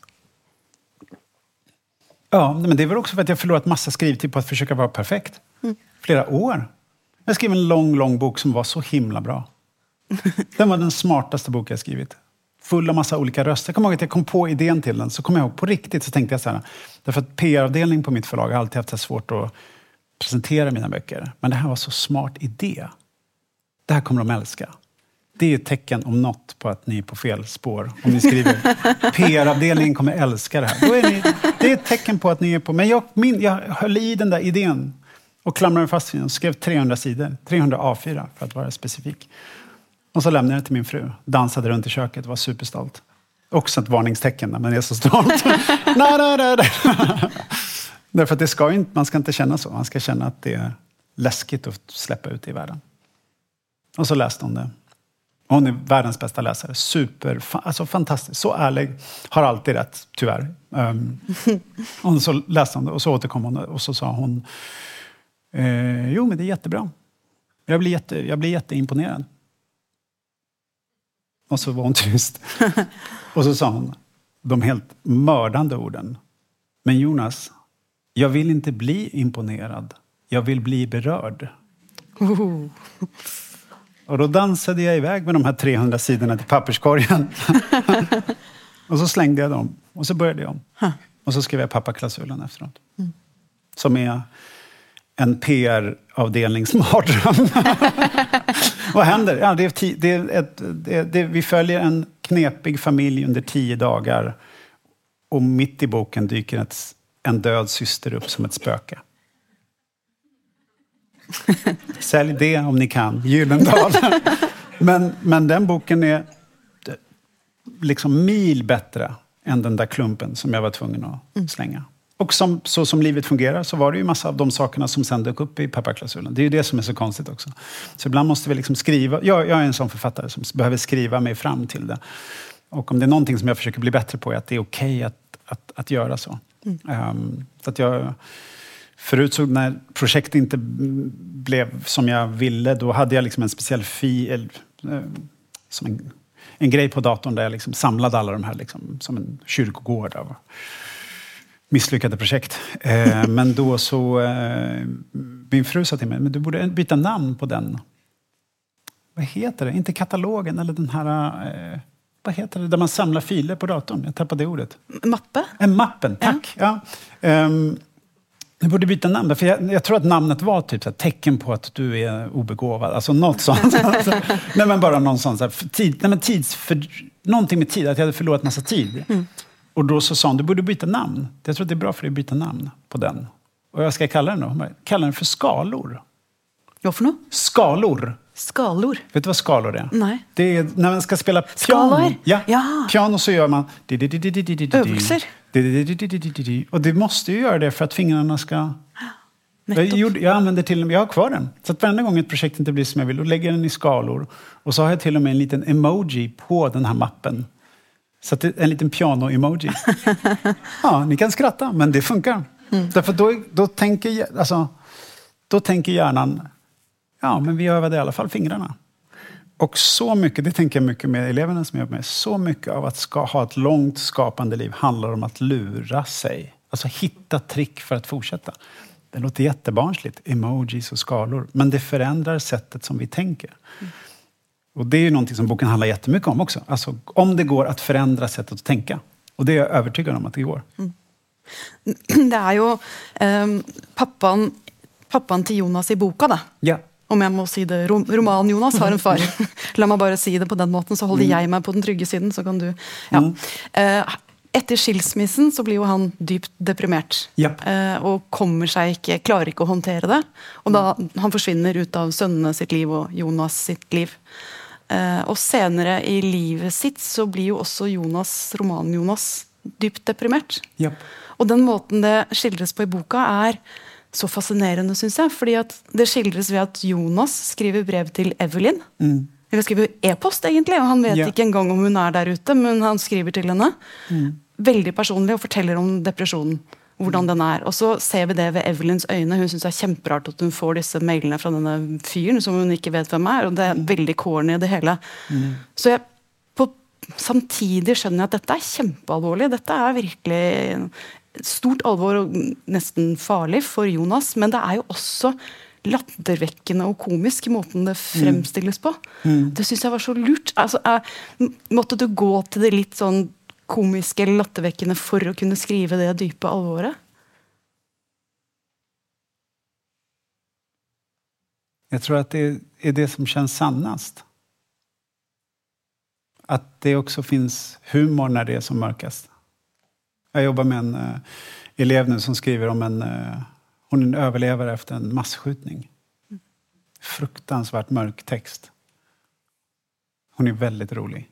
Ja, men det är väl också för att jag förlorat massa skrivtid på att försöka vara perfekt. Mm. Flera år. Jag skrev en lång, lång bok som var så himla bra. Den var den smartaste bok jag skrivit. Full av massa olika röster. Jag kommer ihåg att jag kom på idén till den. Så kom jag ihåg på riktigt så tänkte jag så här. Därför att PR-avdelningen på mitt förlag har alltid haft så svårt att presentera mina böcker. Men det här var så smart idé. Det här kommer de älska. Det är ett tecken om något på att ni är på fel spår. Om ni skriver PR-avdelningen kommer älska det här. Ni, det är ett tecken på att ni är på... Men jag, min, jag höll i den där idén och klamrade fast vid den och skrev 300 sidor. 300 A4 för att vara specifik. Och så lämnade jag det till min fru. Dansade runt i köket och var superstolt. Också ett varningstecken när man är så stolt. Därför att det ska inte, man ska inte känna så. Man ska känna att det är läskigt att släppa ut det i världen. Och så läste hon det. Hon är världens bästa läsare. Super, alltså fantastisk. Så ärlig. Har alltid rätt, tyvärr. Um, och så läste hon det och så återkom hon och så sa hon eh, Jo, men det är jättebra. Jag blir, jätte, jag blir jätteimponerad. Och så var hon tyst. och så sa hon de helt mördande orden. Men Jonas, jag vill inte bli imponerad. Jag vill bli berörd. Oh. Och då dansade jag iväg med de här 300 sidorna till papperskorgen. och så slängde jag dem och så började jag om. Och så skrev jag pappaklausulen efteråt. Mm. Som är en PR-avdelningsmardröm. Vad händer? Ja, det är det är ett, det det vi följer en knepig familj under tio dagar. Och mitt i boken dyker ett, en död syster upp som ett spöke. Sälj det om ni kan, Gyllendal. men, men den boken är liksom mil bättre än den där klumpen som jag var tvungen att mm. slänga. Och som, så som livet fungerar så var det ju massa av de sakerna som sen dök upp i pappaklausulen. Det är ju det som är så konstigt också. Så ibland måste vi liksom skriva. Jag, jag är en sån författare som behöver skriva mig fram till det. Och om det är någonting som jag försöker bli bättre på är att det är okej okay att, att, att göra så. Mm. Um, så att jag Förut så när projektet inte blev som jag ville, då hade jag liksom en speciell fil, eh, som en, en grej på datorn där jag liksom samlade alla de här, liksom, som en kyrkogård av misslyckade projekt. Eh, men då så, eh, min fru sa till mig, men du borde byta namn på den. Vad heter det? Inte katalogen eller den här, eh, vad heter det, där man samlar filer på datorn? Jag tappade det ordet. Mappe? En mappen, tack. Ja. ja. Um, du borde byta namn. För jag, jag, tror att namnet var typ så här, tecken på att du är obegåvad. Alltså något sånt. nej, men bara någon sån, så här, tid, nej, men tids, för, någonting med tid, att jag hade förlorat massa tid. Mm. Och då så sa hon, du borde byta namn. Jag tror att det är bra för dig att byta namn på den. Och vad ska jag kalla den då? Hon bara, kalla den för skalor. Vad för något? Skalor. Skalor? Vet du vad skalor är? Nej. Det är när man ska spela piano. Skalor? Ja. ja. Piano så gör man... Övelser? Och det måste ju göra det för att fingrarna ska... Jag, gjorde, jag, använder till jag har kvar den. Så att varenda gång ett projekt inte blir som jag vill, då lägger jag den i skalor. Och så har jag till och med en liten emoji på den här mappen. Så att en liten piano-emoji. ja, ni kan skratta, men det funkar. Mm. Därför då, då, tänker, alltså, då tänker hjärnan, ja, men vi övade i alla fall fingrarna. Och så mycket, det tänker jag mycket med eleverna som jag jobbar med, så mycket av att ska ha ett långt skapande liv handlar om att lura sig. Alltså hitta trick för att fortsätta. Det låter jättebarnsligt, emojis och skalor, men det förändrar sättet som vi tänker. Mm. Och det är ju någonting som boken handlar jättemycket om också. Alltså om det går att förändra sättet att tänka. Och det är jag övertygad om att det går. Mm. Det är ju um, pappan, pappan till Jonas i boken. Då. Ja om jag måste säga det, roman-Jonas har en far. Låt mig bara säga det på den måten, så håller mm. jag mig på den trygga sidan, så kan du... Ja. Mm. Uh, efter skilsmissen så blir han djupt deprimerad. Yep. Uh, och kommer sig inte, klarar inte att hantera det. Och då, han försvinner ut av sitt liv och Jonas sitt liv. Uh, och senare i livet sitt så blir ju också Jonas, roman-Jonas, dypt deprimert. Japp. Og den måten det skildres på i boka, er så fascinerende, syns jeg. fordi at det skildres ved at Jonas skriver brev til Evelyn. Eller skriver e-post, egentlig. Og han vet Ja. ikke engang om hun er der ute, men han skriver til henne. Veldig personlig og forteller om depresjonen. Hvordan den er. Og så ser vi det ved Evelyns øyne. Hun syns det er kjemperart at hun får disse mailene fra denne fyren som hun ikke vet hvem er. Og det er veldig corny, det hele. Så jeg på, samtidig skjønner jeg at dette er kjempealvorlig. Dette er virkelig stort alvor og nesten farlig for Jonas. Men det er jo også lattervekkende og komisk i måten det fremstilles på. Det syns jeg var så lurt. Altså, jeg, måtte du gå til det litt sånn komiske eller lattervekkende for å kunne skrive det dype alvoret? Jag tror att det är det som känns sannast. Att det också finns humor när det är som mörkast. Jag jobbar med en eh, elev nu som skriver om en... Eh, hon är en överlevare efter en massskjutning. Fruktansvärt mörk text. Hon är väldigt rolig.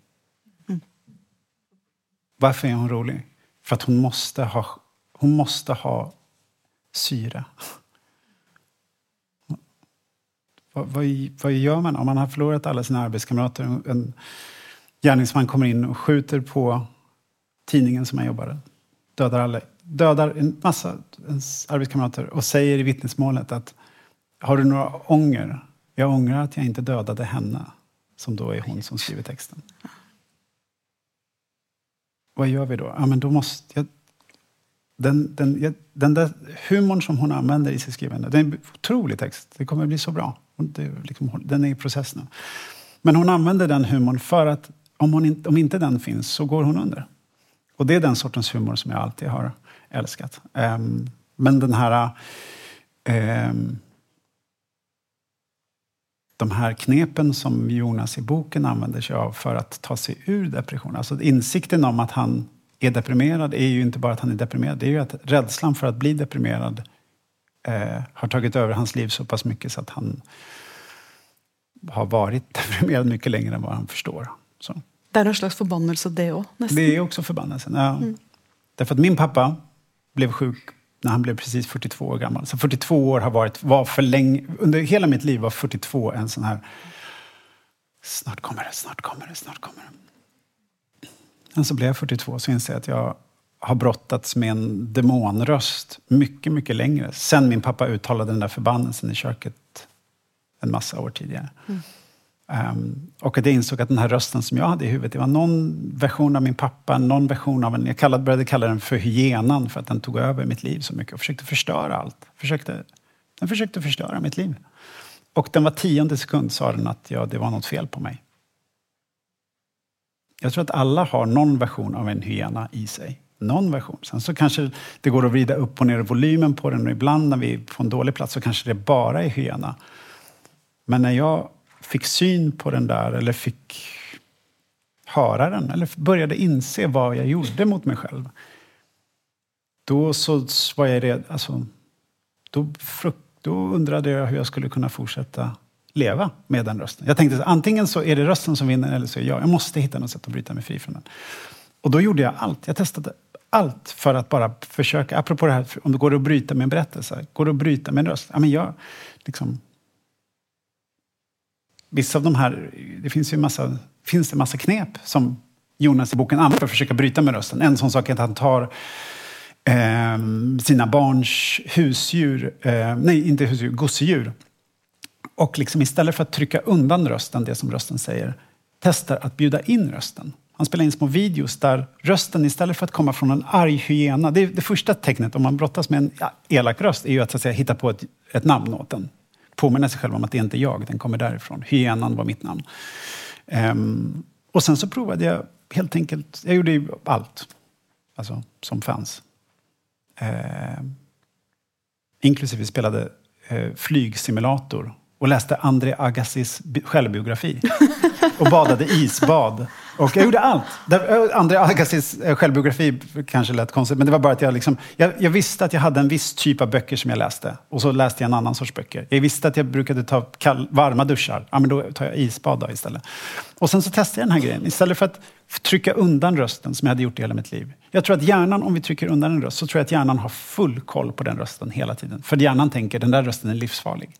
Varför är hon rolig? För att hon måste ha, hon måste ha syre. Vad, vad, vad gör man om man har förlorat alla sina arbetskamrater? En gärningsman kommer in och skjuter på tidningen som man jobbar dödar, alla, dödar en massa ens arbetskamrater och säger i vittnesmålet att har du några ånger? Jag ångrar att jag inte dödade henne, som då är hon som skriver texten. Vad gör vi då? Ja, men då måste jag, den, den, jag, den där humorn som hon använder i sitt skrivande, det är en otrolig text. Det kommer att bli så bra. Det är liksom, den är i process nu. Men hon använder den humorn för att om, hon inte, om inte den finns så går hon under. Och det är den sortens humor som jag alltid har älskat. Um, men den här... Um, de här knepen som Jonas i boken använder sig av för att ta sig ur depression. Alltså insikten om att han är deprimerad är ju inte bara att han är deprimerad. Det är ju att rädslan för att bli deprimerad eh, har tagit över hans liv så pass mycket så att han har varit deprimerad mycket längre än vad han förstår. Så. Det är en slags förbannelse det òg, nesten. Det är också förbannelsen. Ja. Mm. Därför att min pappa blev sjuk när han blev precis 42 år gammal. Så 42 år har varit, var för länge, under hela mitt liv var 42 en sån här snart kommer det, snart kommer det, snart kommer det. Men så blev jag 42 så inser jag att jag har brottats med en demonröst mycket, mycket längre. Sen min pappa uttalade den där förbannelsen i köket en massa år tidigare. Mm. Um, och att jag insåg att den här rösten som jag hade i huvudet, det var någon version av min pappa, någon version av en... Jag kallade, började kalla den för hyenan för att den tog över mitt liv så mycket och försökte förstöra allt. Försökte, den försökte förstöra mitt liv. Och den var tionde sekund sa den att ja, det var något fel på mig. Jag tror att alla har någon version av en hyena i sig. Någon version. Sen så kanske det går att vrida upp och ner volymen på den och ibland när vi är på en dålig plats så kanske det bara är hyena. Men när jag fick syn på den där eller fick höra den eller började inse vad jag gjorde mot mig själv. Då så var jag rädd. Alltså, då, då undrade jag hur jag skulle kunna fortsätta leva med den rösten. Jag tänkte antingen så är det rösten som vinner eller så är jag. Jag måste hitta något sätt att bryta mig fri från den. Och då gjorde jag allt. Jag testade allt för att bara försöka, apropå det här om det går att bryta med en berättelse, går det att bryta med en röst? Ja, men jag, liksom, vissa av de här, det finns ju massa, finns det massa knep som Jonas i boken använder för att försöka bryta med rösten. En sån sak är att han tar eh, sina barns husdjur, eh, nej inte husdjur, gosedjur. Och liksom istället för att trycka undan rösten, det som rösten säger, testar att bjuda in rösten. Han spelar in små videos där rösten istället för att komma från en arg hyena, det, det första tecknet om man brottas med en elak röst är ju att, så att säga, hitta på ett, ett namn åt den påminna sig själv om att det inte är jag, den kommer därifrån. Hyenan var mitt namn. Um, och sen så provade jag helt enkelt, jag gjorde ju allt alltså, som fanns. Uh, inklusive spelade uh, flygsimulator och läste André Agassis självbiografi. och badade isbad Och jag gjorde allt. Eh, André Agassis eh, självbiografi kanske lät konstigt, men det var bara att jag, liksom, jag, jag visste att jag hade en viss typ av böcker som jag läste. Och så läste jag en annan sorts böcker. Jag visste att jag brukade ta kall, varma duschar. Ja, men då tar jag isbad då istället. Och sen så testade jag den här grejen. Istället för att trycka undan rösten, som jag hade gjort i hela mitt liv. Jag tror att hjärnan, om vi trycker undan en röst, så tror jag att hjärnan har full koll på den rösten hela tiden. För hjärnan tänker, den där rösten är livsfarlig.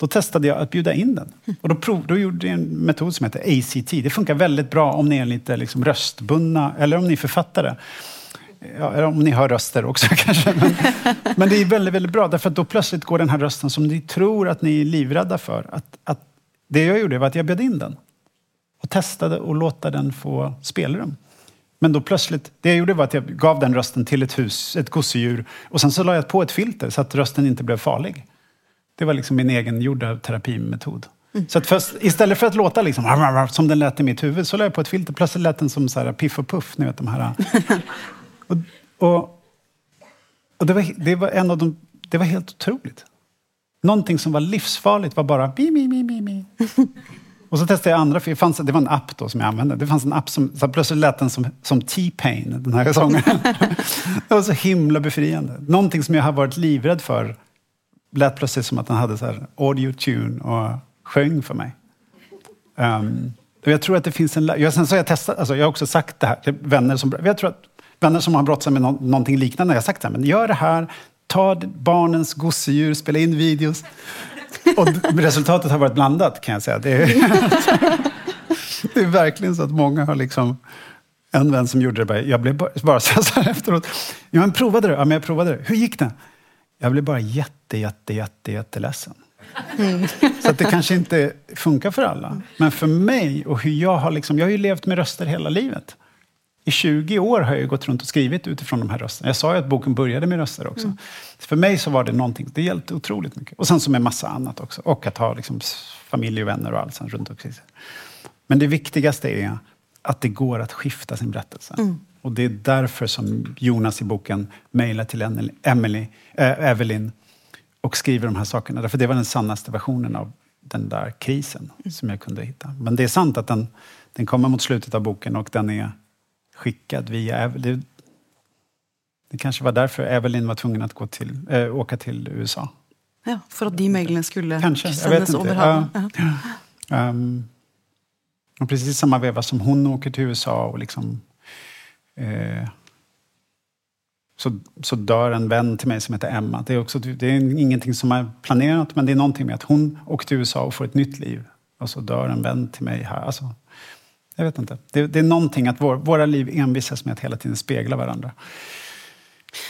Då testade jag att bjuda in den. Och då, prov, då gjorde jag en metod som heter ACT. Det funkar väldigt bra om ni är lite liksom röstbundna, eller om ni är författare. Ja, eller om ni hör röster också kanske. Men, men det är väldigt, väldigt bra, därför att då plötsligt går den här rösten som ni tror att ni är livrädda för. Att, att det jag gjorde var att jag bjöd in den. Och testade att låta den få spelrum. Men då plötsligt, det jag gjorde var att jag gav den rösten till ett hus, ett gosedjur. Och sen så la jag på ett filter så att rösten inte blev farlig. Det var liksom min egen gjorda terapimetod. Så att först, istället för att låta liksom, som den lät i mitt huvud så la jag på ett filter. Plötsligt lät den som så här piff och puff. Ni vet de här. Och, och, och det, var, det var en av de... Det var helt otroligt. Någonting som var livsfarligt var bara bi, bi, bi, bi, bi. Och så testade jag andra, för det, fanns, det var en app då som jag använde. Det fanns en app som så plötsligt lät den som, som T-Pain, den här sången. det var så himla befriande. Någonting som jag har varit livrädd för lät plötsligt som att han hade så här audio tune och sjöng för mig. Um, jag tror att det finns en... Jag, sen så har jag testat, alltså jag har också sagt det här till vänner som... Jag tror att vänner som har brottats med no, någonting liknande, jag har sagt det här, men gör det här, ta barnens gosedjur, spela in videos. Och resultatet har varit blandat kan jag säga. Det är, det är verkligen så att många har liksom... En vän som gjorde det, bara, jag blev bara, bara så här efteråt. Ja, men provade du? Ja, men jag provade det. Hur gick det? Jag blev bara jätte, jätte, jätte, jätteledsen. Mm. Så att det kanske inte funkar för alla. Men för mig och hur jag har liksom, jag har ju levt med röster hela livet. I 20 år har jag gått runt och skrivit utifrån de här rösterna. Jag sa ju att boken började med röster också. Mm. För mig så var det någonting, det hjälpte otroligt mycket. Och sen som med massa annat också. Och att ha liksom familj och vänner och allt sånt runt omkring sig. Men det viktigaste är att det går att skifta sin berättelse. Mm. Och det är därför som Jonas i boken mejlar till Emily, äh, Evelyn och skriver de här sakerna. Därför det var den sannaste versionen av den där krisen mm. som jag kunde hitta. Men det är sant att den, den kommer mot slutet av boken och den är skickad via Evelyn. Det kanske var därför Evelyn var tvungen att gå till, äh, åka till USA. Ja, för att de mejlen skulle kanske, sändas över havet. Ja. Ja. Um, och precis samma veva som hon åker till USA och liksom eh, så, så dör en vän till mig som heter Emma. Det är, också, det är ingenting som är planerat, men det är någonting med att hon åker till USA och får ett nytt liv. Och så dör en vän till mig här. Alltså, jag vet inte. Det, det är någonting att vår, våra liv envisas med att hela tiden spegla varandra.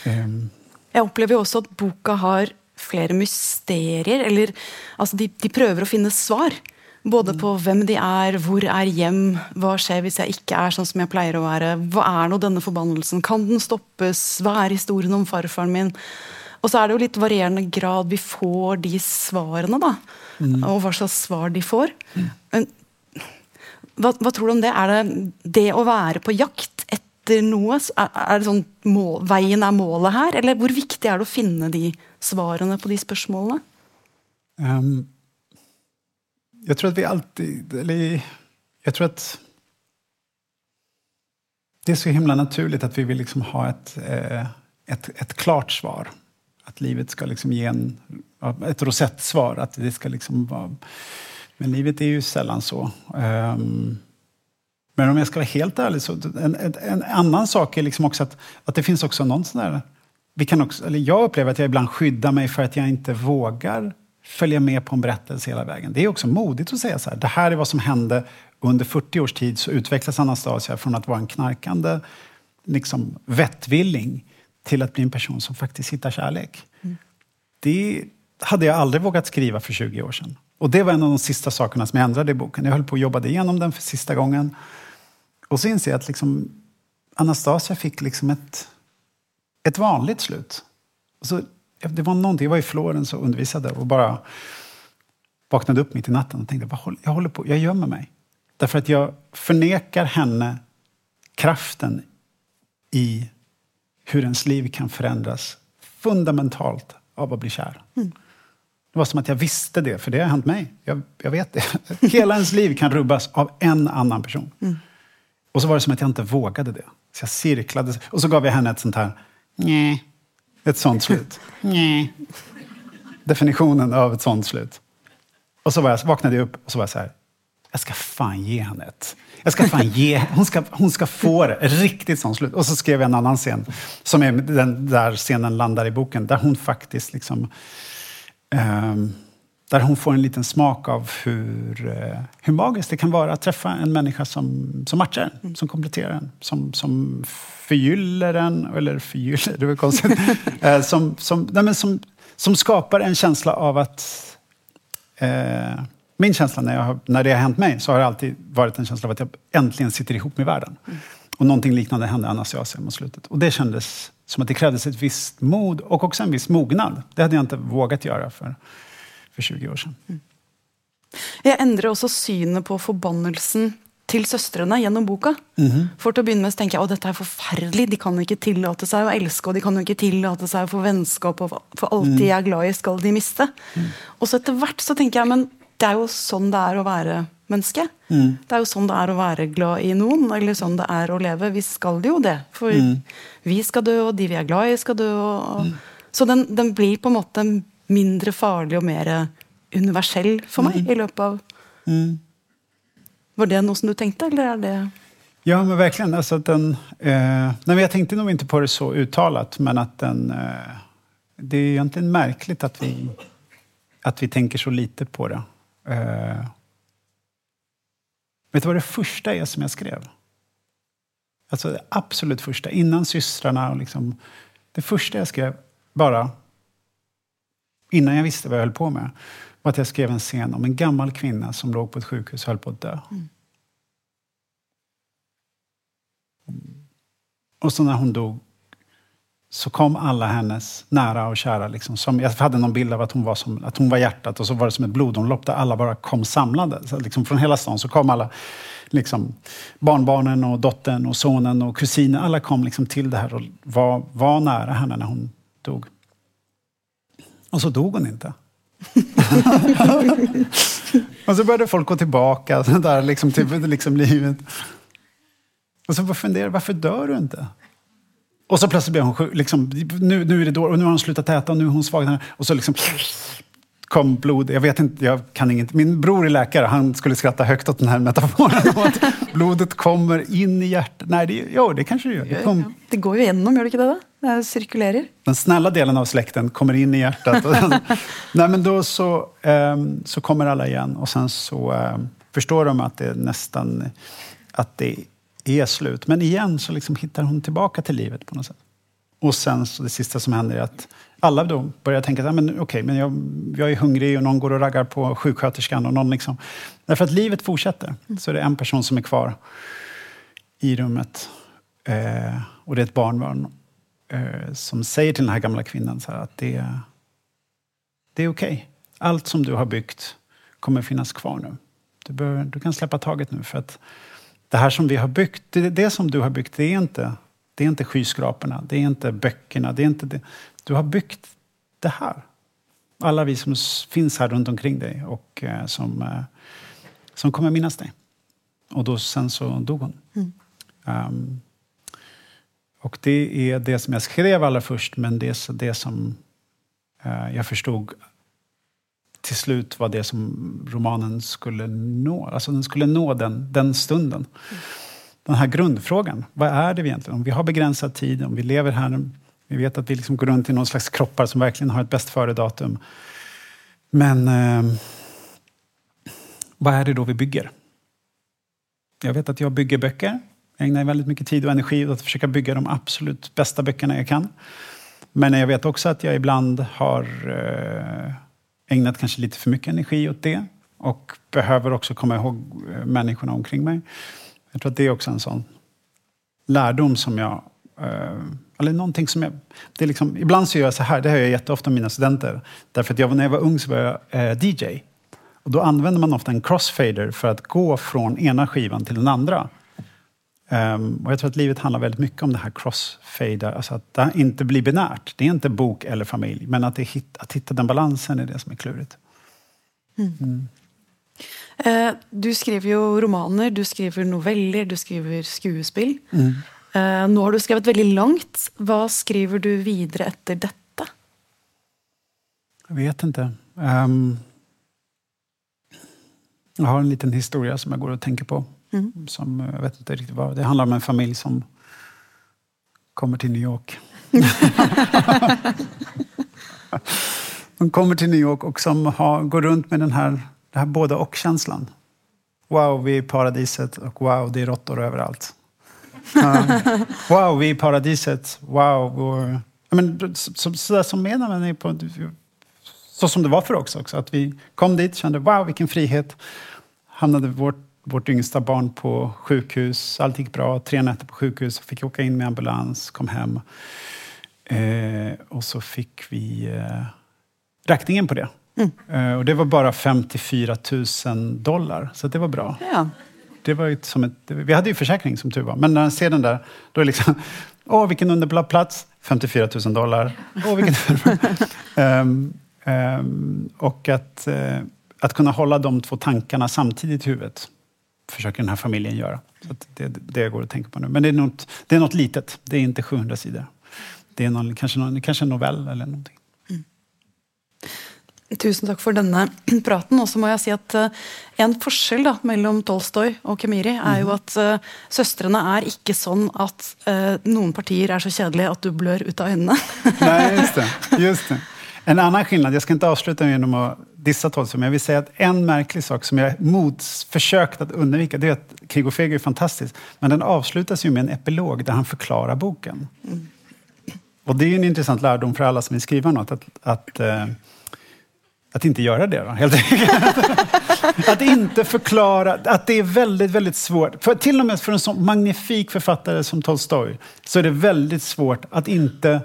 Um. Jag upplever också att boken har flera mysterier. Eller, alltså de, de prövar att finna svar. Både på vem de är, hvor er hjem, hva skjer hvis jeg ikke er sånn som jeg pleier å være, hva er nå denne forbannelsen, kan den stoppes, hva er historien om farfaren min? Og så er det jo litt varierende grad vi får de svarene, da. Mm. Og hva slags svar de får. Mm. Men hva, hva, tror du om det? Er det det å være på jakt etter noe? Er, er det sånn mål, veien er målet her? Eller hvor viktig er det å finne de svarene på de spørsmålene? Um jag tror att vi alltid... Eller, jag tror att det är så himla naturligt att vi vill liksom ha ett, eh, ett, ett klart svar. Att livet ska liksom ge en, ett rosettsvar. Att det ska liksom vara, men livet är ju sällan så. Ehm, men om jag ska vara helt ärlig, så en, en, en annan sak är liksom också att, att det finns också någon sån där... Vi kan också, eller jag upplever att jag ibland skyddar mig för att jag inte vågar följa med på en berättelse hela vägen. Det är också modigt att säga så här, det här är vad som hände under 40 års tid så utvecklas Anastasia från att vara en knarkande liksom, vettvilling till att bli en person som faktiskt hittar kärlek. Mm. Det hade jag aldrig vågat skriva för 20 år sedan. Och det var en av de sista sakerna som jag ändrade i boken. Jag höll på att jobba igenom den för sista gången. Och så inser jag att liksom, Anastasia fick liksom ett, ett vanligt slut. Och så det var någonting, jag var i Florens och undervisade och bara vaknade upp mitt i natten och tänkte, jag håller på, jag gömmer mig. Därför att jag förnekar henne kraften i hur ens liv kan förändras fundamentalt av att bli kär. Mm. Det var som att jag visste det, för det har hänt mig. Jag, jag vet det. Hela ens liv kan rubbas av en annan person. Mm. Och så var det som att jag inte vågade det. Så jag cirklade. Och så gav jag henne ett sånt här... Nej. Ett sånt slut. Nej. Definitionen av ett sånt slut. Och så var jag, vaknade jag upp och så var jag så här. Jag ska fan ge henne ett. Jag ska fan ge, hon, ska, hon ska få det. Riktigt sånt slut. Och så skrev jag en annan scen. Som är den där scenen landar i boken. Där hon faktiskt liksom... Um, där hon får en liten smak av hur, eh, hur magiskt det kan vara att träffa en människa som, som matchar en, som kompletterar en, som, som förgyller en, eller förgyller, det var konstigt, eh, som, som, nej men som, som skapar en känsla av att eh, min känsla när, jag, när det har hänt mig så har det alltid varit en känsla av att jag äntligen sitter ihop med världen. Mm. Och någonting liknande hände Anastasium mot slutet. Och det kändes som att det krävdes ett visst mod och också en viss mognad. Det hade jag inte vågat göra för för 20 år sedan. Mm. Jag ändrar också synen på förbannelsen till systrarna genom boken. Mm. For til å begynne med så tenker jeg at dette er forferdelig. De kan ikke tillate seg å elske, og de kan jo ikke tillate seg å få vennskap, og for alt de er glad i, skal de miste. Mm. Og så etter hvert så tenker jeg men det er jo sånn det er å være menneske. Mm. Det er jo sånn det er å være glad i noen, eller sånn det er å leve. Vi skal jo det. For mm. vi skal dø, og de vi er glad i, skal dø. Og, og. Mm. Så den, den, blir på en måte mindre farlig och mer universell för mig mm. i löpet av... Mm. Var det något som du tänkte eller är det... Ja, men verkligen. Alltså att den, eh, nej, jag tänkte nog inte på det så uttalat, men att den... Eh, det är egentligen märkligt att vi, att vi tänker så lite på det. Eh, vet du vad det första är som jag skrev? Alltså det absolut första, innan systrarna och liksom... Det första jag skrev, bara innan jag visste vad jag höll på med, var att jag skrev en scen om en gammal kvinna som låg på ett sjukhus och höll på att dö. Mm. Och så när hon dog så kom alla hennes nära och kära. Liksom, som, jag hade någon bild av att hon, var som, att hon var hjärtat och så var det som ett blodomlopp där alla bara kom samlade. Så liksom, från hela stan så kom alla liksom, barnbarnen och dottern och sonen och kusinen. Alla kom liksom till det här och var, var nära henne när hon dog. Och så dog hon inte. och så började folk gå tillbaka så där, liksom, till liksom, livet. Och så funderade jag, varför dör du inte? Och så plötsligt blev hon sjuk. Liksom, nu, nu är det då, och nu har hon slutat äta och nu är hon svag. Och så liksom kom blod. Jag vet inte, jag kan inget. Min bror är läkare, han skulle skratta högt åt den här metaforen. att blodet kommer in i hjärtat. Nej, det, jo, det kanske det gör. Det, kom... det går ju igenom, gör det inte det? Det cirkulerar. Den snälla delen av släkten kommer in i hjärtat. Nej, men då så, um, så kommer alla igen och sen så um, förstår de att det nästan att det är slut. Men igen så liksom hittar hon tillbaka till livet på något sätt. Och sen så det sista som händer är att alla då börjar tänka att men, okay, men jag, jag är hungrig och någon går och raggar på sjuksköterskan. Och någon liksom, därför att livet fortsätter. Så det är en person som är kvar i rummet. Eh, och det är ett barnbarn som säger till den här gamla kvinnan så att det, det är okej. Okay. Allt som du har byggt kommer finnas kvar nu. Du, bör, du kan släppa taget nu. för att det här som vi har byggt, det, det som du har byggt, det är inte det är inte skyskraporna, det är inte böckerna, det är inte det. Du har byggt det här. Alla vi som finns här runt omkring dig och eh, som, eh, som kommer minnas dig. Och då, sen så dog hon. Mm. Um, och det är det som jag skrev allra först, men det är det som eh, jag förstod till slut var det som romanen skulle nå. Alltså den skulle nå den, den stunden. Den här grundfrågan. Vad är det egentligen? Om vi har begränsad tid, om vi lever här vi vet att vi liksom går runt i någon slags kroppar som verkligen har ett bäst före-datum. Men eh, vad är det då vi bygger? Jag vet att jag bygger böcker. Jag ägnar väldigt mycket tid och energi åt att försöka bygga de absolut bästa böckerna jag kan. Men jag vet också att jag ibland har eh, ägnat kanske lite för mycket energi åt det och behöver också komma ihåg eh, människorna omkring mig. Jag tror att det är också en sån lärdom som jag eh, eller någonting som jag... Det är liksom, ibland så gör jag så här, det har jag jätteofta med mina studenter. Därför att jag, när jag var ung så var jag DJ. Och då använder man ofta en crossfader för att gå från ena skivan till den andra. Um, och jag tror att livet handlar väldigt mycket om det här crossfader, alltså att det inte blir binärt. Det är inte bok eller familj, men att, hit, att hitta den balansen är det som är klurigt. Mm. Mm. Eh, du skriver jo romaner, du skriver noveller, du skriver skuespill. Mm. Eh, nå har du skrevet veldig langt. Hva skriver du videre etter dette? Jag vet inte. Um, jag har en liten historia som jag går och tänker på. Mm. Som, jag vet inte riktigt vad. Det handlar om en familj som kommer till New York. De kommer till New York och som har, går runt med den här, den här både och-känslan. Wow, vi är i paradiset och wow, det är råttor överallt. Uh, wow, vi är i paradiset. Wow, vår... men, så, så, där som menar man på, så som det var för oss också. Att vi kom dit, kände wow, vilken frihet. Hamnade vårt, vårt yngsta barn på sjukhus. Allt gick bra. Tre nätter på sjukhus. Fick åka in med ambulans, kom hem. Eh, och så fick vi eh, räkningen på det. Mm. Eh, och det var bara 54 000 dollar, så det var bra. Ja. Det var som ett, vi hade ju försäkring som tur var, men när man ser den där, då är det liksom, åh vilken underbar plats, 54 000 dollar. Åh, vilken um, um, och att, uh, att kunna hålla de två tankarna samtidigt i huvudet försöker den här familjen göra. Så det, det går att tänka på nu. Men det är, något, det är något litet, det är inte 700 sidor. Det är någon, kanske, någon, kanske en novell eller någonting. Tusen takk for denne praten. Og så må jeg si at uh, En forskjell da, mellom Tolstoy og Kemiri er jo mhm. at uh, søstrene er ikke sånn at uh, noen partier er så kjedelige att du blør ut av ögonen. Nej, just det, just det. En annan skillnad, jag ska inte avsluta genom att dissa Tolstoy, men jag vill säga att en märklig sak som jag mods försökt att undvika, det är att Krig och feg är fantastiskt, men den avslutas ju med en epilog där han förklarar boken. Mm. Och det är en intressant lärdom för alla som vill skriva något, att, att att inte göra det då, helt enkelt. att inte förklara, att det är väldigt, väldigt svårt. För till och med för en sån magnifik författare som Tolstoj så är det väldigt svårt att inte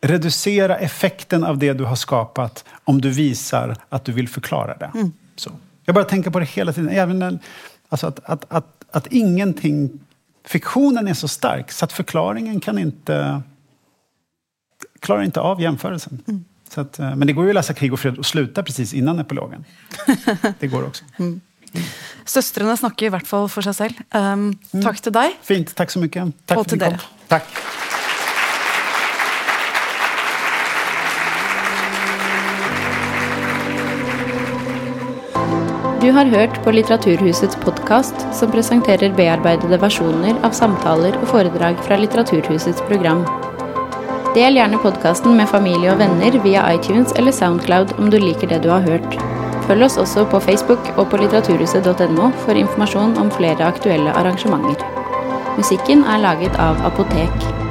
reducera effekten av det du har skapat om du visar att du vill förklara det. Mm. Så. Jag bara tänker på det hela tiden. Även när, alltså att, att, att, att ingenting... Fiktionen är så stark så att förklaringen kan inte... klarar inte av jämförelsen. Mm. Så att, eh, men det går ju att läsa Krig och fred och sluta precis innan epilogen. Det går också. Mm. Søstrene snakker i hvert fall for seg selv. Um, mm. Takk til deg. Fint. Takk så mye. Takk og til dere. Takk. Du har hørt på Litteraturhusets podkast, som presenterer bearbeidede versjoner av samtaler og foredrag fra Litteraturhusets program. Del gjerne podkasten med familie og venner via iTunes eller Soundcloud om du liker det du har hørt. Følg oss også på Facebook og på litteraturhuset.no for informasjon om flere aktuelle arrangementer. Musikken er laget av Apotek.